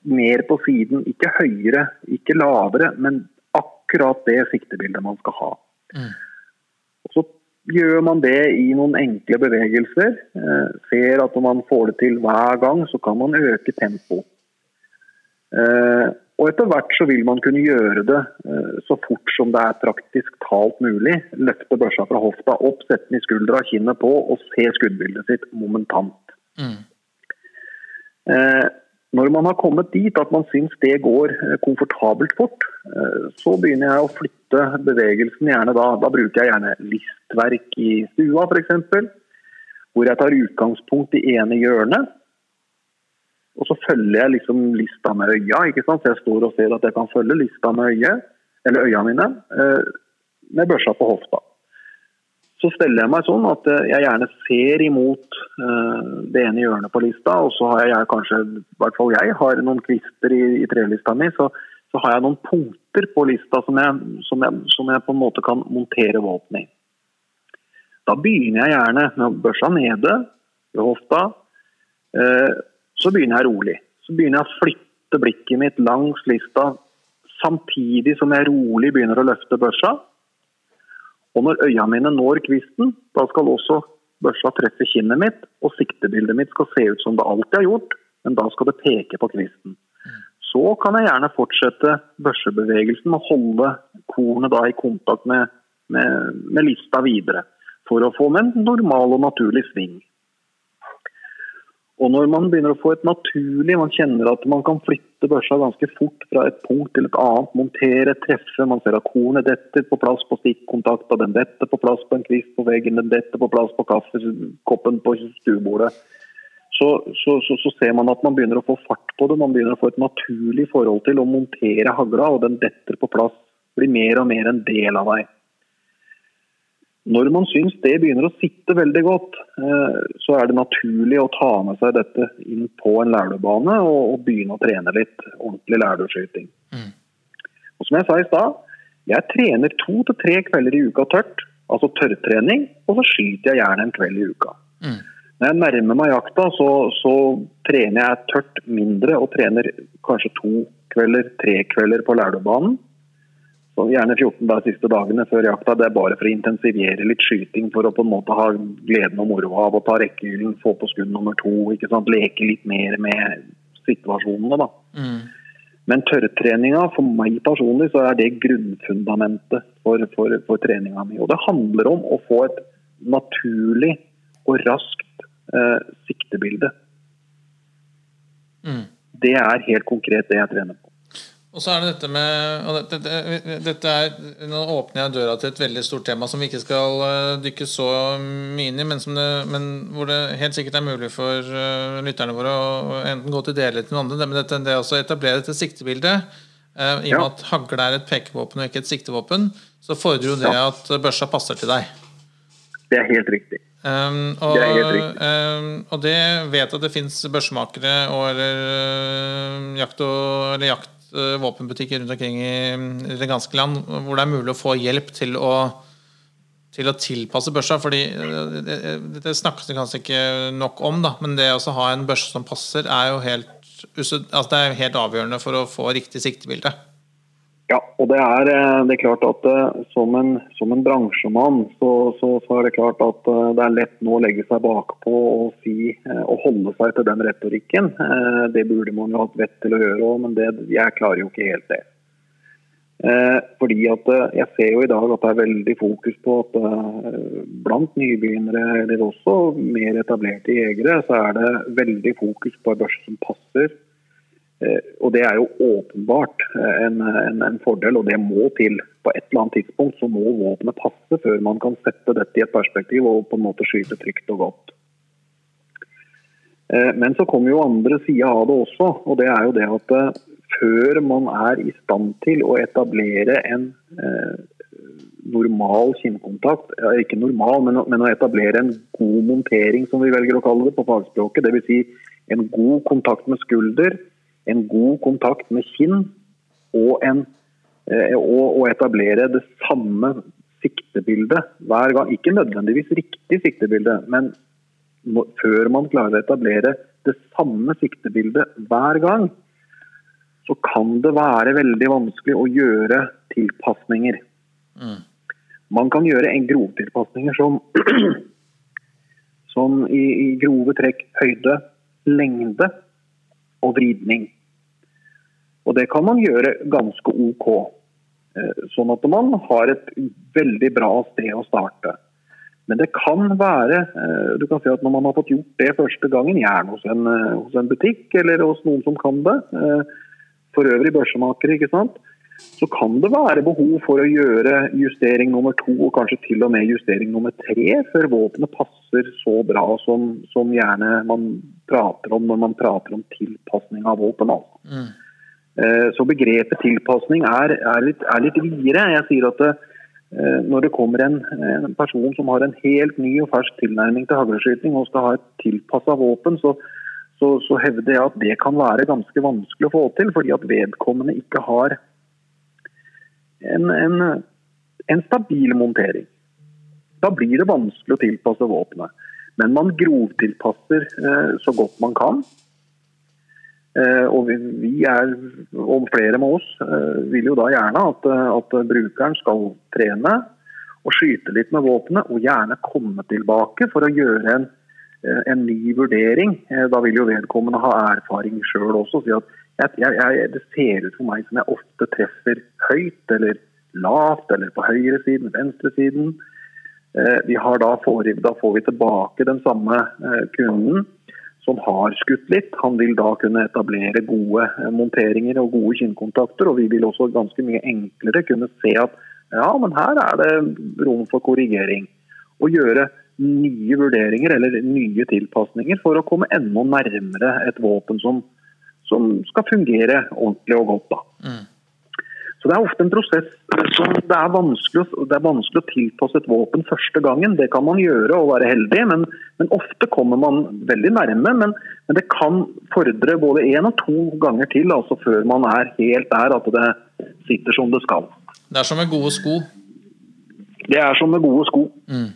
mer på siden, ikke høyere, ikke lavere, men akkurat det siktebildet man skal ha. Mm. Gjør man det i noen enkle bevegelser. Eh, ser at når man får det til hver gang, så kan man øke tempoet. Eh, og etter hvert så vil man kunne gjøre det eh, så fort som det er praktisk talt mulig. Løfte børsa fra hofta opp, sette den i skuldra, kinnet på og se skuddbildet sitt momentant. Mm. Når man har kommet dit at man syns det går eh, komfortabelt fort, eh, så begynner jeg å flytte bevegelsen gjerne da. Da bruker jeg gjerne listverk i stua f.eks. Hvor jeg tar utgangspunkt i ene hjørnet. Og så følger jeg liksom lista med øya. ikke sant? Så jeg står og ser at jeg kan følge lista med øyet, eller øya mine, eh, med børsa på hofta. Så steller jeg meg sånn at eh, jeg gjerne ser imot eh, det ene hjørnet på lista, og så har jeg kanskje, i hvert fall jeg, har noen kvister i, i trelista mi, så, så har jeg noen punkter på lista som jeg, som jeg, som jeg på en måte kan montere våpenet i. Da begynner jeg gjerne med børsa nede ved hofta. Eh, så begynner jeg rolig. Så begynner jeg å flytte blikket mitt langs lista samtidig som jeg rolig begynner å løfte børsa. Og når øya mine når kvisten, da skal også børsa treffe kinnet mitt, og siktebildet mitt skal se ut som det alltid har gjort, men da skal det peke på kvisten. Så kan jeg gjerne fortsette børsebevegelsen og holde kornet i kontakt med, med, med lista videre, for å få med en normal og naturlig sving. Og når man begynner å få et naturlig, man kjenner at man kan flytte børsa ganske fort fra et punkt til et annet, montere, treffe, man ser at kornet detter på plass på stikkontakta, den detter på plass på en kvist på veggen, den detter på plass på kaffekoppen på stuebordet. Så, så, så, så, ser man at man begynner å få fart på det, man begynner å få et naturlig forhold til å montere hagla, og den detter på plass, blir mer og mer en del av deg. Når man syns det begynner å sitte veldig godt, eh, så er det naturlig å ta med seg dette inn på en lærdebane og, begynne å trene litt ordentlig lærduskyting. Mm. Og som jeg sa i stad, jeg trener to til tre kvelder i uka tørt, altså tørrtrening, og så skyter jeg gjerne en kveld i uka. Mm. Når jeg nærmer meg jakta, så, så, trener jeg tørt mindre og trener kanskje to kvelder, tre kvelder på lærdubanen. Så gjerne 14 de siste dagene før jakta. Det er bare for å intensivere litt skyting. For å på en måte ha gleden og moroa av å ta rekkehylen, få på skudd nummer to. ikke sant? Leke litt mer med situasjonene, da. Mm. Men tørrtreninga, for meg personlig, så er det grunnfundamentet for, for, for treninga mi. Og det handler om å få et naturlig og raskt eh, siktebilde. Mm. Det er helt konkret det jeg trener på. Og så er det dette med dette, dette, dette er, Nå åpner jeg døra til et veldig stort tema som vi ikke skal uh, dykke så mye inn i, men, det, men, hvor det helt sikkert er mulig for uh, lytterne våre å enten gå til det eller til noen andre. Men dette, det å etablere dette siktebildet, uh, i og med at hagle er et pekevåpen og ikke et siktevåpen, så fordrer jo det ja. at børsa passer til deg. Det er helt riktig. Um, og, det. Um, og det vet at det fins børsmakere og eller, jakt og, eller jakt Eh, våpenbutikker rundt omkring i det ganske land hvor det er mulig å få hjelp til å, til å tilpasse børsa. fordi eh, det, det, snakkes det kanskje ikke nok om, da, men det å ha en børse som passer, er jo helt, altså det er helt avgjørende for å få riktig siktebilde. Ja, og det er, eh, det er klart at uh, som, en, som en, bransjemann, så, så, så, er det klart at uh, det er lett nå å legge seg bakpå og si og holde seg til den retorikken. det burde man jo hatt vett til å gjøre òg, men det, jeg klarer jo ikke helt det. fordi at Jeg ser jo i dag at det er veldig fokus på at blant nybegynnere, eller også mer etablerte jegere, så er det veldig fokus på en børse som passer Eh, og Det er jo åpenbart eh, en, en, en, fordel, og det må til. På et eller annet tidspunkt så må våpenet passe før man kan sette dette i et perspektiv og på en måte skyte trygt og godt. Eh, men så kommer jo andre sida av det også, og det er jo det at før man er i stand til å etablere en eh, normal kinnkontakt, ikke normal, men, men, å etablere en god montering, som vi velger å kalle det på fagspråket, dvs. Si en god kontakt med skulder, en god kontakt med kinn og, en, eh, og, og etablere det samme siktebildet hver gang. Ikke nødvendigvis riktig siktebilde, men før man klarer å etablere det samme siktebildet hver gang, så kan det være veldig vanskelig å gjøre tilpasninger. Mm. Man kan gjøre en grovtilpasninger som, som i, i grove trekk høyde, lengde og vridning. Og det kan man gjøre ganske OK. Eh, sånn at man har et veldig bra sted å starte. Men det kan være eh, du kan si at når man har fått gjort det første gangen, gjerne hos en, eh, hos en butikk eller hos noen som kan det, for øvrig børsemakere, ikke sant, så kan det være behov for å gjøre justering nummer to og kanskje til og med justering nummer tre før våpenet passer så bra som, som, gjerne man prater om når man prater om tilpasning av våpen. Mm. Eh, så begrepet tilpasning er, er, litt, er litt videre. Jeg sier at det, eh, når det kommer en, en, person som har en helt ny og fersk tilnærming til hagleskyting og skal ha et tilpassa våpen, så, så, så, hevder jeg at det kan være ganske vanskelig å få til, fordi at vedkommende ikke har en, en, en stabil montering. Da blir det vanskelig å tilpasse våpenet. Men man grovtilpasser eh, så godt man kan. Eh, og vi, vi er, og flere med oss, eh, vil jo da gjerne at, at brukeren skal trene og skyte litt med våpenet, og gjerne komme tilbake for å gjøre en, en ny vurdering. Da vil jo vedkommende ha erfaring sjøl også. Si at jeg, jeg, det ser ut for meg som jeg ofte treffer høyt eller lavt, eller på høyresiden, venstresiden. Vi har da, får, da får vi tilbake den samme kunden som har skutt litt. Han vil da kunne etablere gode eh, monteringer og gode kinnkontakter. Og vi vil også ganske mye enklere kunne se at ja, men her er det rom for korrigering. Og gjøre nye vurderinger eller nye tilpasninger for å komme enda nærmere et våpen som, som skal fungere ordentlig og godt. Mm. Så Det er ofte en prosess som det er, vanskelig, det er vanskelig å tilpasse et våpen første gangen. Det kan man gjøre og være heldig, men, men ofte kommer man veldig nærme. Men, men, det kan fordre både én og to ganger til altså før man er helt der at det sitter som det skal. Det er som med gode sko? Det er som med gode sko. Mm.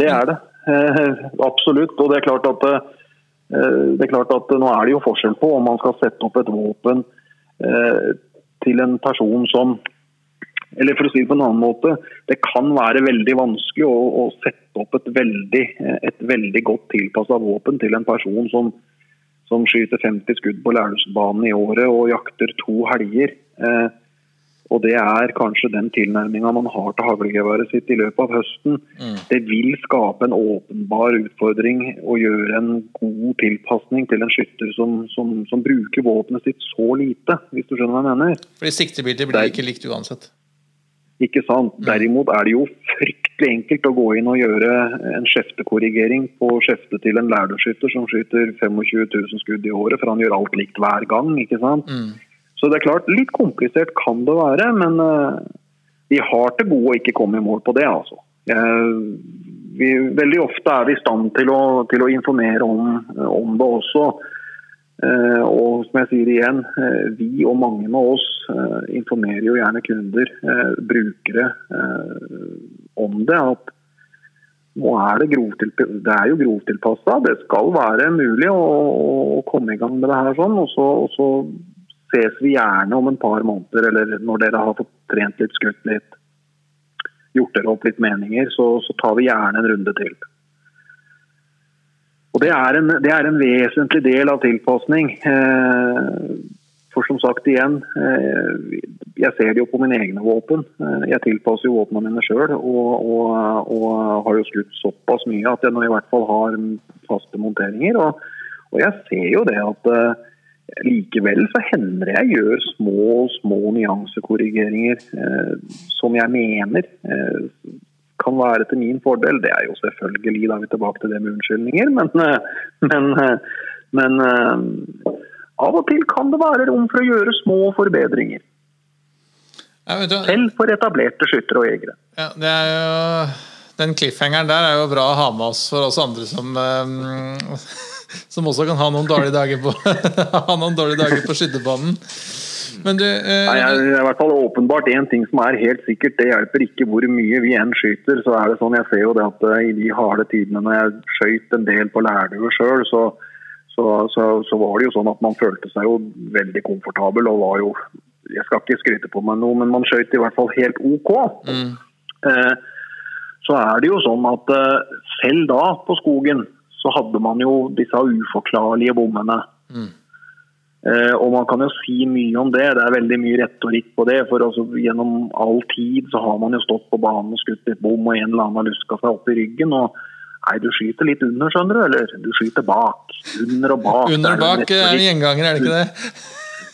Det er det. Eh, absolutt. Og det er klart at eh, det er klart at nå er det jo forskjell på om man skal sette opp et våpen eh, til en person som eller for å si det på en annen måte, Det kan være veldig vanskelig å, å sette opp et veldig, et veldig godt tilpassa våpen til en person som, som skyter 50 skudd på Lærdalsbanen i året og jakter to helger. Eh, og Det er kanskje den tilnærminga man har til haglgeværet sitt i løpet av høsten. Mm. Det vil skape en åpenbar utfordring å gjøre en god tilpasning til en skytter som, som, som bruker våpenet sitt så lite, hvis du skjønner hva jeg mener. Fordi Siktebildet blir ikke likt uansett? Ikke sant. Mm. Derimot er det jo fryktelig enkelt å gå inn og gjøre en skjeftekorrigering på skjeftet til en lærdøskytter som skyter 25 000 skudd i året, for han gjør alt likt hver gang. ikke sant? Mm. Så det er klart, litt komplisert kan det være, men uh, vi har til gode å ikke komme i mål på det. altså. Uh, vi, veldig ofte er vi i stand til å, til å informere om, om, det også. Uh, og som jeg sier igjen, vi og mange med oss informerer jo gjerne kunder, brukere, om det. at nå er det, det er jo grovtilpassa. Det skal være mulig å, å, komme i gang med det her sånn. Og så, og så ses vi gjerne om en par måneder, eller når dere har fått trent litt, skutt litt, gjort dere opp litt meninger, så, så tar vi gjerne en runde til. Og Det er en, det er en vesentlig del av tilpasning. Eh, for som sagt igjen, eh, jeg ser det jo på mine egne våpen. Eh, jeg tilpasser jo våpnene mine sjøl, og, og, og, har jo skutt såpass mye at jeg nå i hvert fall har faste monteringer. Og, og jeg ser jo det at Likevel så hender det jeg gjør små små nyansekorrigeringer eh, som jeg mener eh, kan være til min fordel. Det er jo selvfølgelig, da er vi tilbake til det med unnskyldninger, men, eh, men, eh, men eh, av og til kan det være rom for å gjøre små forbedringer. Selv for etablerte skyttere og jegere. Ja, det er jo, den cliffhangeren der er jo bra å ha med oss for oss andre som um, som også kan ha noen dårlige dager på, ha noen dårlige dager på skytterbanen. Men du eh, Nei, jeg, I hvert fall åpenbart én ting som er helt sikkert. Det hjelper ikke hvor mye vi enn skyter. så er det sånn, Jeg ser jo det at uh, i de harde tidene når jeg skøyt en del på Lærdue sjøl, så, så, så, så, var det jo sånn at man følte seg jo veldig komfortabel og var jo Jeg skal ikke skryte på meg noe, men man skøyt i hvert fall helt OK. Mm. Eh, så er det jo sånn at uh, selv da på skogen så hadde man jo disse uforklarlige bommene. Mm. Eh, og man kan jo si mye om det. Det er veldig mye retorikk på det. For altså, gjennom all tid så har man jo stått på banen og skutt litt bom, og en eller annen har luska seg opp i ryggen. og Nei, du skyter litt under, skjønner du, eller du skyter bak. Under og bak. Under og bak er en gjenganger, er det ikke det?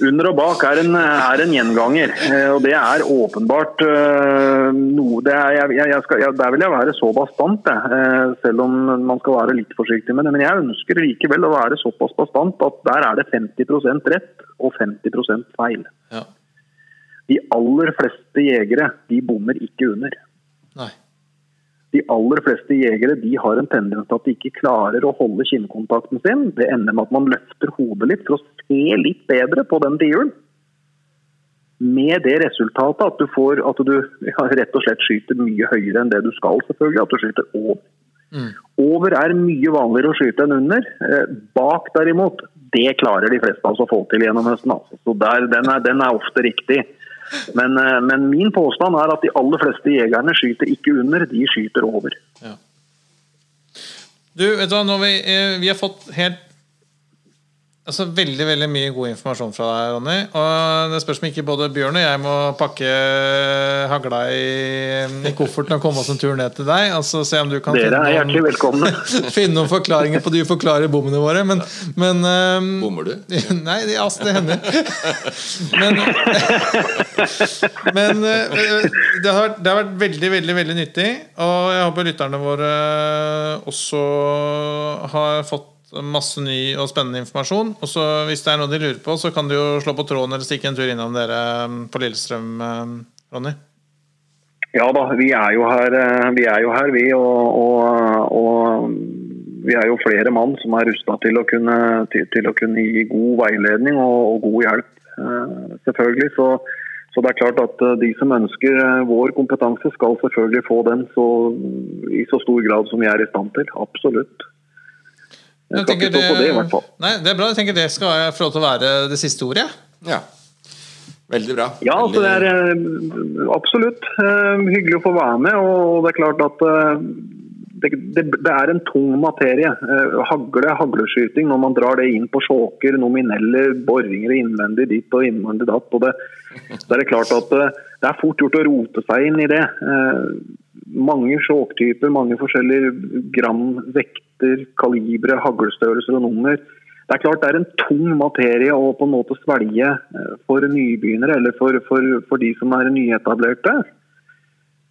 Under og bak er en, er en gjenganger, eh, og det er åpenbart uh, noe det er, jeg, jeg skal, jeg, Der vil jeg være så bastant, uh, selv om man skal være litt forsiktig med det. Men jeg ønsker likevel å være såpass bastant at der er det 50% rett og 50 feil. Ja. De aller fleste jegere de bommer ikke under. Nei. De aller fleste jegere de har en tendens til at de ikke klarer å holde kinnkontakten sin. Det ender med at man løfter hodet litt for å se litt bedre på den tiuren. Med det resultatet at du, får, at du ja, rett og slett skyter mye høyere enn det du skal. selvfølgelig, At du skyter over. Mm. Over er mye vanligere å skyte enn under. Eh, bak derimot, Det klarer de fleste av oss å få til gjennom høsten. Altså. Så der, den, er, den er ofte riktig. Men, eh, men min påstand er at de aller fleste jegerne skyter ikke under, de skyter over. Du, vet du hva, vi, eh, vi har fått helt Altså Veldig veldig mye god informasjon fra deg, Ronny. Og det spørs om ikke både Bjørn og jeg må pakke hagla i, i kofferten og komme oss en tur ned til deg. Altså se om du kan Dere er finne hjertelig noen, velkomne. finne noen forklaringer på de uforklarlige bommene våre. Men, men um, Bommer du? Nei, det, altså, det hender. Men, men eh, det, har, det har vært veldig, veldig veldig nyttig. Og jeg håper lytterne våre også har fått masse ny og spennende informasjon. Og så Hvis det er noe de lurer på, så kan de jo slå på tråden eller stikke en tur innom dere eh, på Lillestrøm, eh, Ronny. Ja da, vi er jo her, eh, vi, er jo her, vi. Og, og, og vi er jo flere mann som er rusta til, til, til å kunne gi god veiledning og, og god hjelp. eh, Selvfølgelig. Så, så det er klart at eh, de som ønsker vår kompetanse, skal selvfølgelig få den så, i så stor grad som vi er i stand til. Absolutt. Jeg skal ikke stå på det, i hvert fall. Nei, det er bra. Jeg tenker Det skal få lov til å være det siste ordet. Ja. Veldig bra. Ja, altså det er eh, absolutt eh, hyggelig å få være med. Og det er klart at eh, det, det, det er en tung materie. Hagle, hagleskyting, når man drar det inn på sjåker, nominelle boringer innvendig ditt og innvendig datt. og det, det, er klart at det er fort gjort å rote seg inn i det. Mange sjåktyper, mange forskjellige gram, vekter, kalibre, haglstørrelser og nummer. Det er klart det er en tung materie å på en måte svelge eh, for nybegynnere eller for, for, for de som er nyetablerte.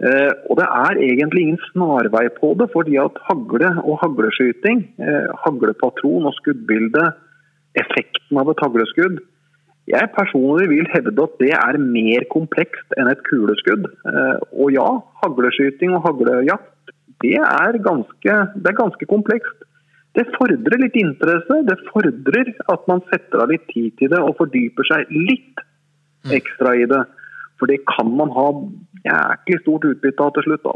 Eh, og det er egentlig ingen snarvei på det, fordi at hagle og hagleskyting, eh, haglepatron og skuddbilde, effekten av et hagleskudd Jeg personlig vil hevde at det er mer komplekst enn et kuleskudd. Eh, og ja, hagleskyting og haglejakt, det er ganske, det er ganske komplekst. Det fordrer litt interesse, det fordrer at man setter av litt tid til det og fordyper seg litt ekstra i det. For det kan man ha jæklig stort utbytte av til slutt. da.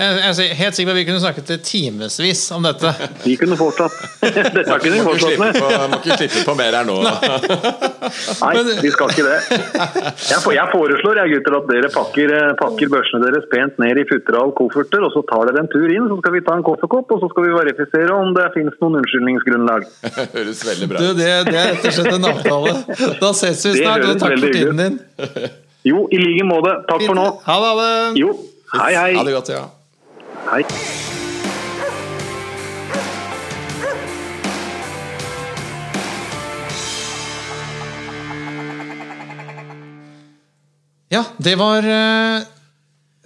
Jeg, jeg er helt sikker på at vi kunne snakket timevis om dette. Vi kunne fortsatt. Dette kunne vi må, fortsatt med. på, må ikke slippe på mer her nå. Nei, vi skal ikke det. Jeg, jeg foreslår jeg gutter at dere pakker, eh, pakker børsene deres pent ned i futteral kofferter, og så tar dere en tur inn, så skal vi ta en kaffekopp, og så skal vi verifisere om det finnes noen unnskyldningsgrunnlag. Høres veldig bra ut. det, det er rett og slett en avtale. Da ses vi snart, og takk for tiden din. Jo, i like måte. Takk for nå. Ha det. Ha det. Jo, hei hei. Ha det godt, ja. hei. Ja, det var eh,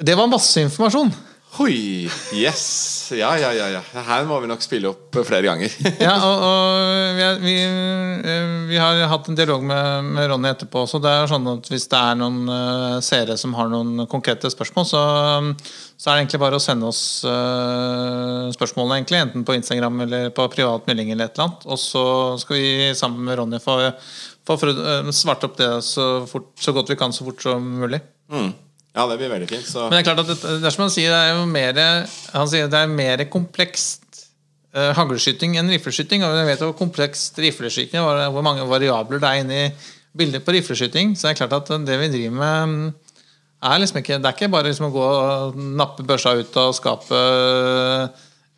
Det var masse informasjon. Hoi, yes. Ja, ja, ja, ja. Her må vi nok spille opp flere ganger. Ja, og, og vi, er- vi, eh, vi har hatt en dialog med, med Ronny etterpå også. Det er sånn at Hvis det er noen uh, seere som har noen konkrete spørsmål, så, så er det egentlig bare å sende oss uh, spørsmålene, egentlig, enten på Instagram eller på privat melding. eller et eller annet Og så skal vi sammen med Ronny få, få svart opp det så, fort, så godt vi kan, så fort som mulig. Mm. Ja, det blir veldig fint. Så Men det er klart at det, er som han sier, det er jo mer, han sier det er mer komplekst uh, haglskyting enn rifleskyting. Og jeg vet jo hvor komplekst rifleskyting er, hvor mange variabler det er inni bildet på rifleskyting. Så det er klart at det vi driver med, mm, er liksom ikke Det er ikke bare liksom å gå og nappe børsa ut av skapet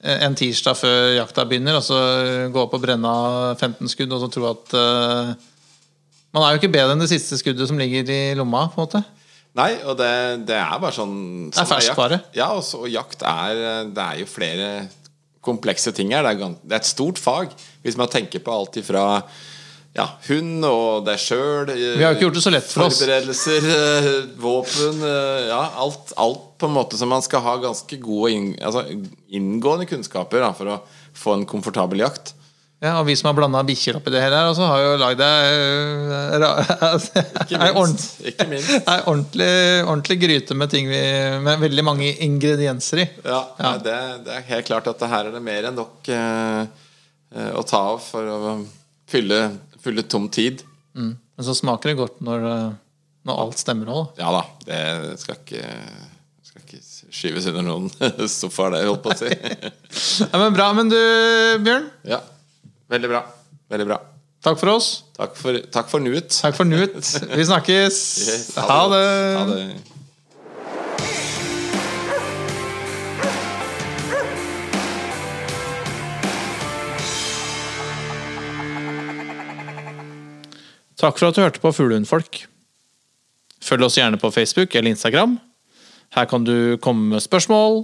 eh, en tirsdag før jakta begynner, og så gå opp og brenne av 15 skudd og så tro at uh, Man er jo ikke bedre enn det siste skuddet som ligger i lomma. på en måte Nei, og det, det er bare sånn Det er sånn ferskvare. Ja, og så og jakt er Det er jo flere komplekse ting her. Det er, det er et stort fag. Hvis man tenker på alt ifra ja, hund og deg sjøl Vi har jo ikke gjort det så lett for oss. Forberedelser, eh, våpen eh, Ja, alt, alt på en måte som man skal ha ganske gode altså, inngående kunnskaper da, for å få en komfortabel jakt. Ja, og vi som har blanda bikkjer oppi det her, også har jo lagd ei. Ikke minst. ordentlig, ordentlig gryte med ting vi, med veldig mange ingredienser i. Ja, Ja. Det, det er helt klart at det her er det mer enn nok eh, eh, å ta av for å fylle, fylle tom tid. Men så smaker det godt når, eh, når alt stemmer òg. Ja da, det skal ikke, skyves under noen sofaer, det, holdt på å si. Ja, men bra. Men du, Bjørn? ja, veldig bra. Veldig bra. Takk for oss. Takk for, takk for nuet. Takk for nuet. Vi snakkes. Yes, Ha det. Ha det. Takk for at du hørte på Fuglehundfolk. Følg oss gjerne på Facebook eller Instagram. Her kan du komme med spørsmål,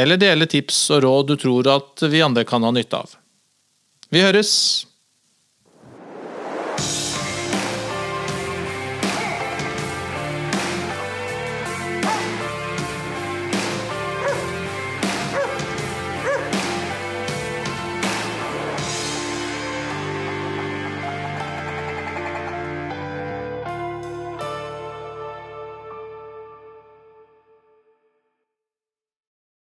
eller dele tips og råd du tror at vi andre kan ha nytte av. Vi høres!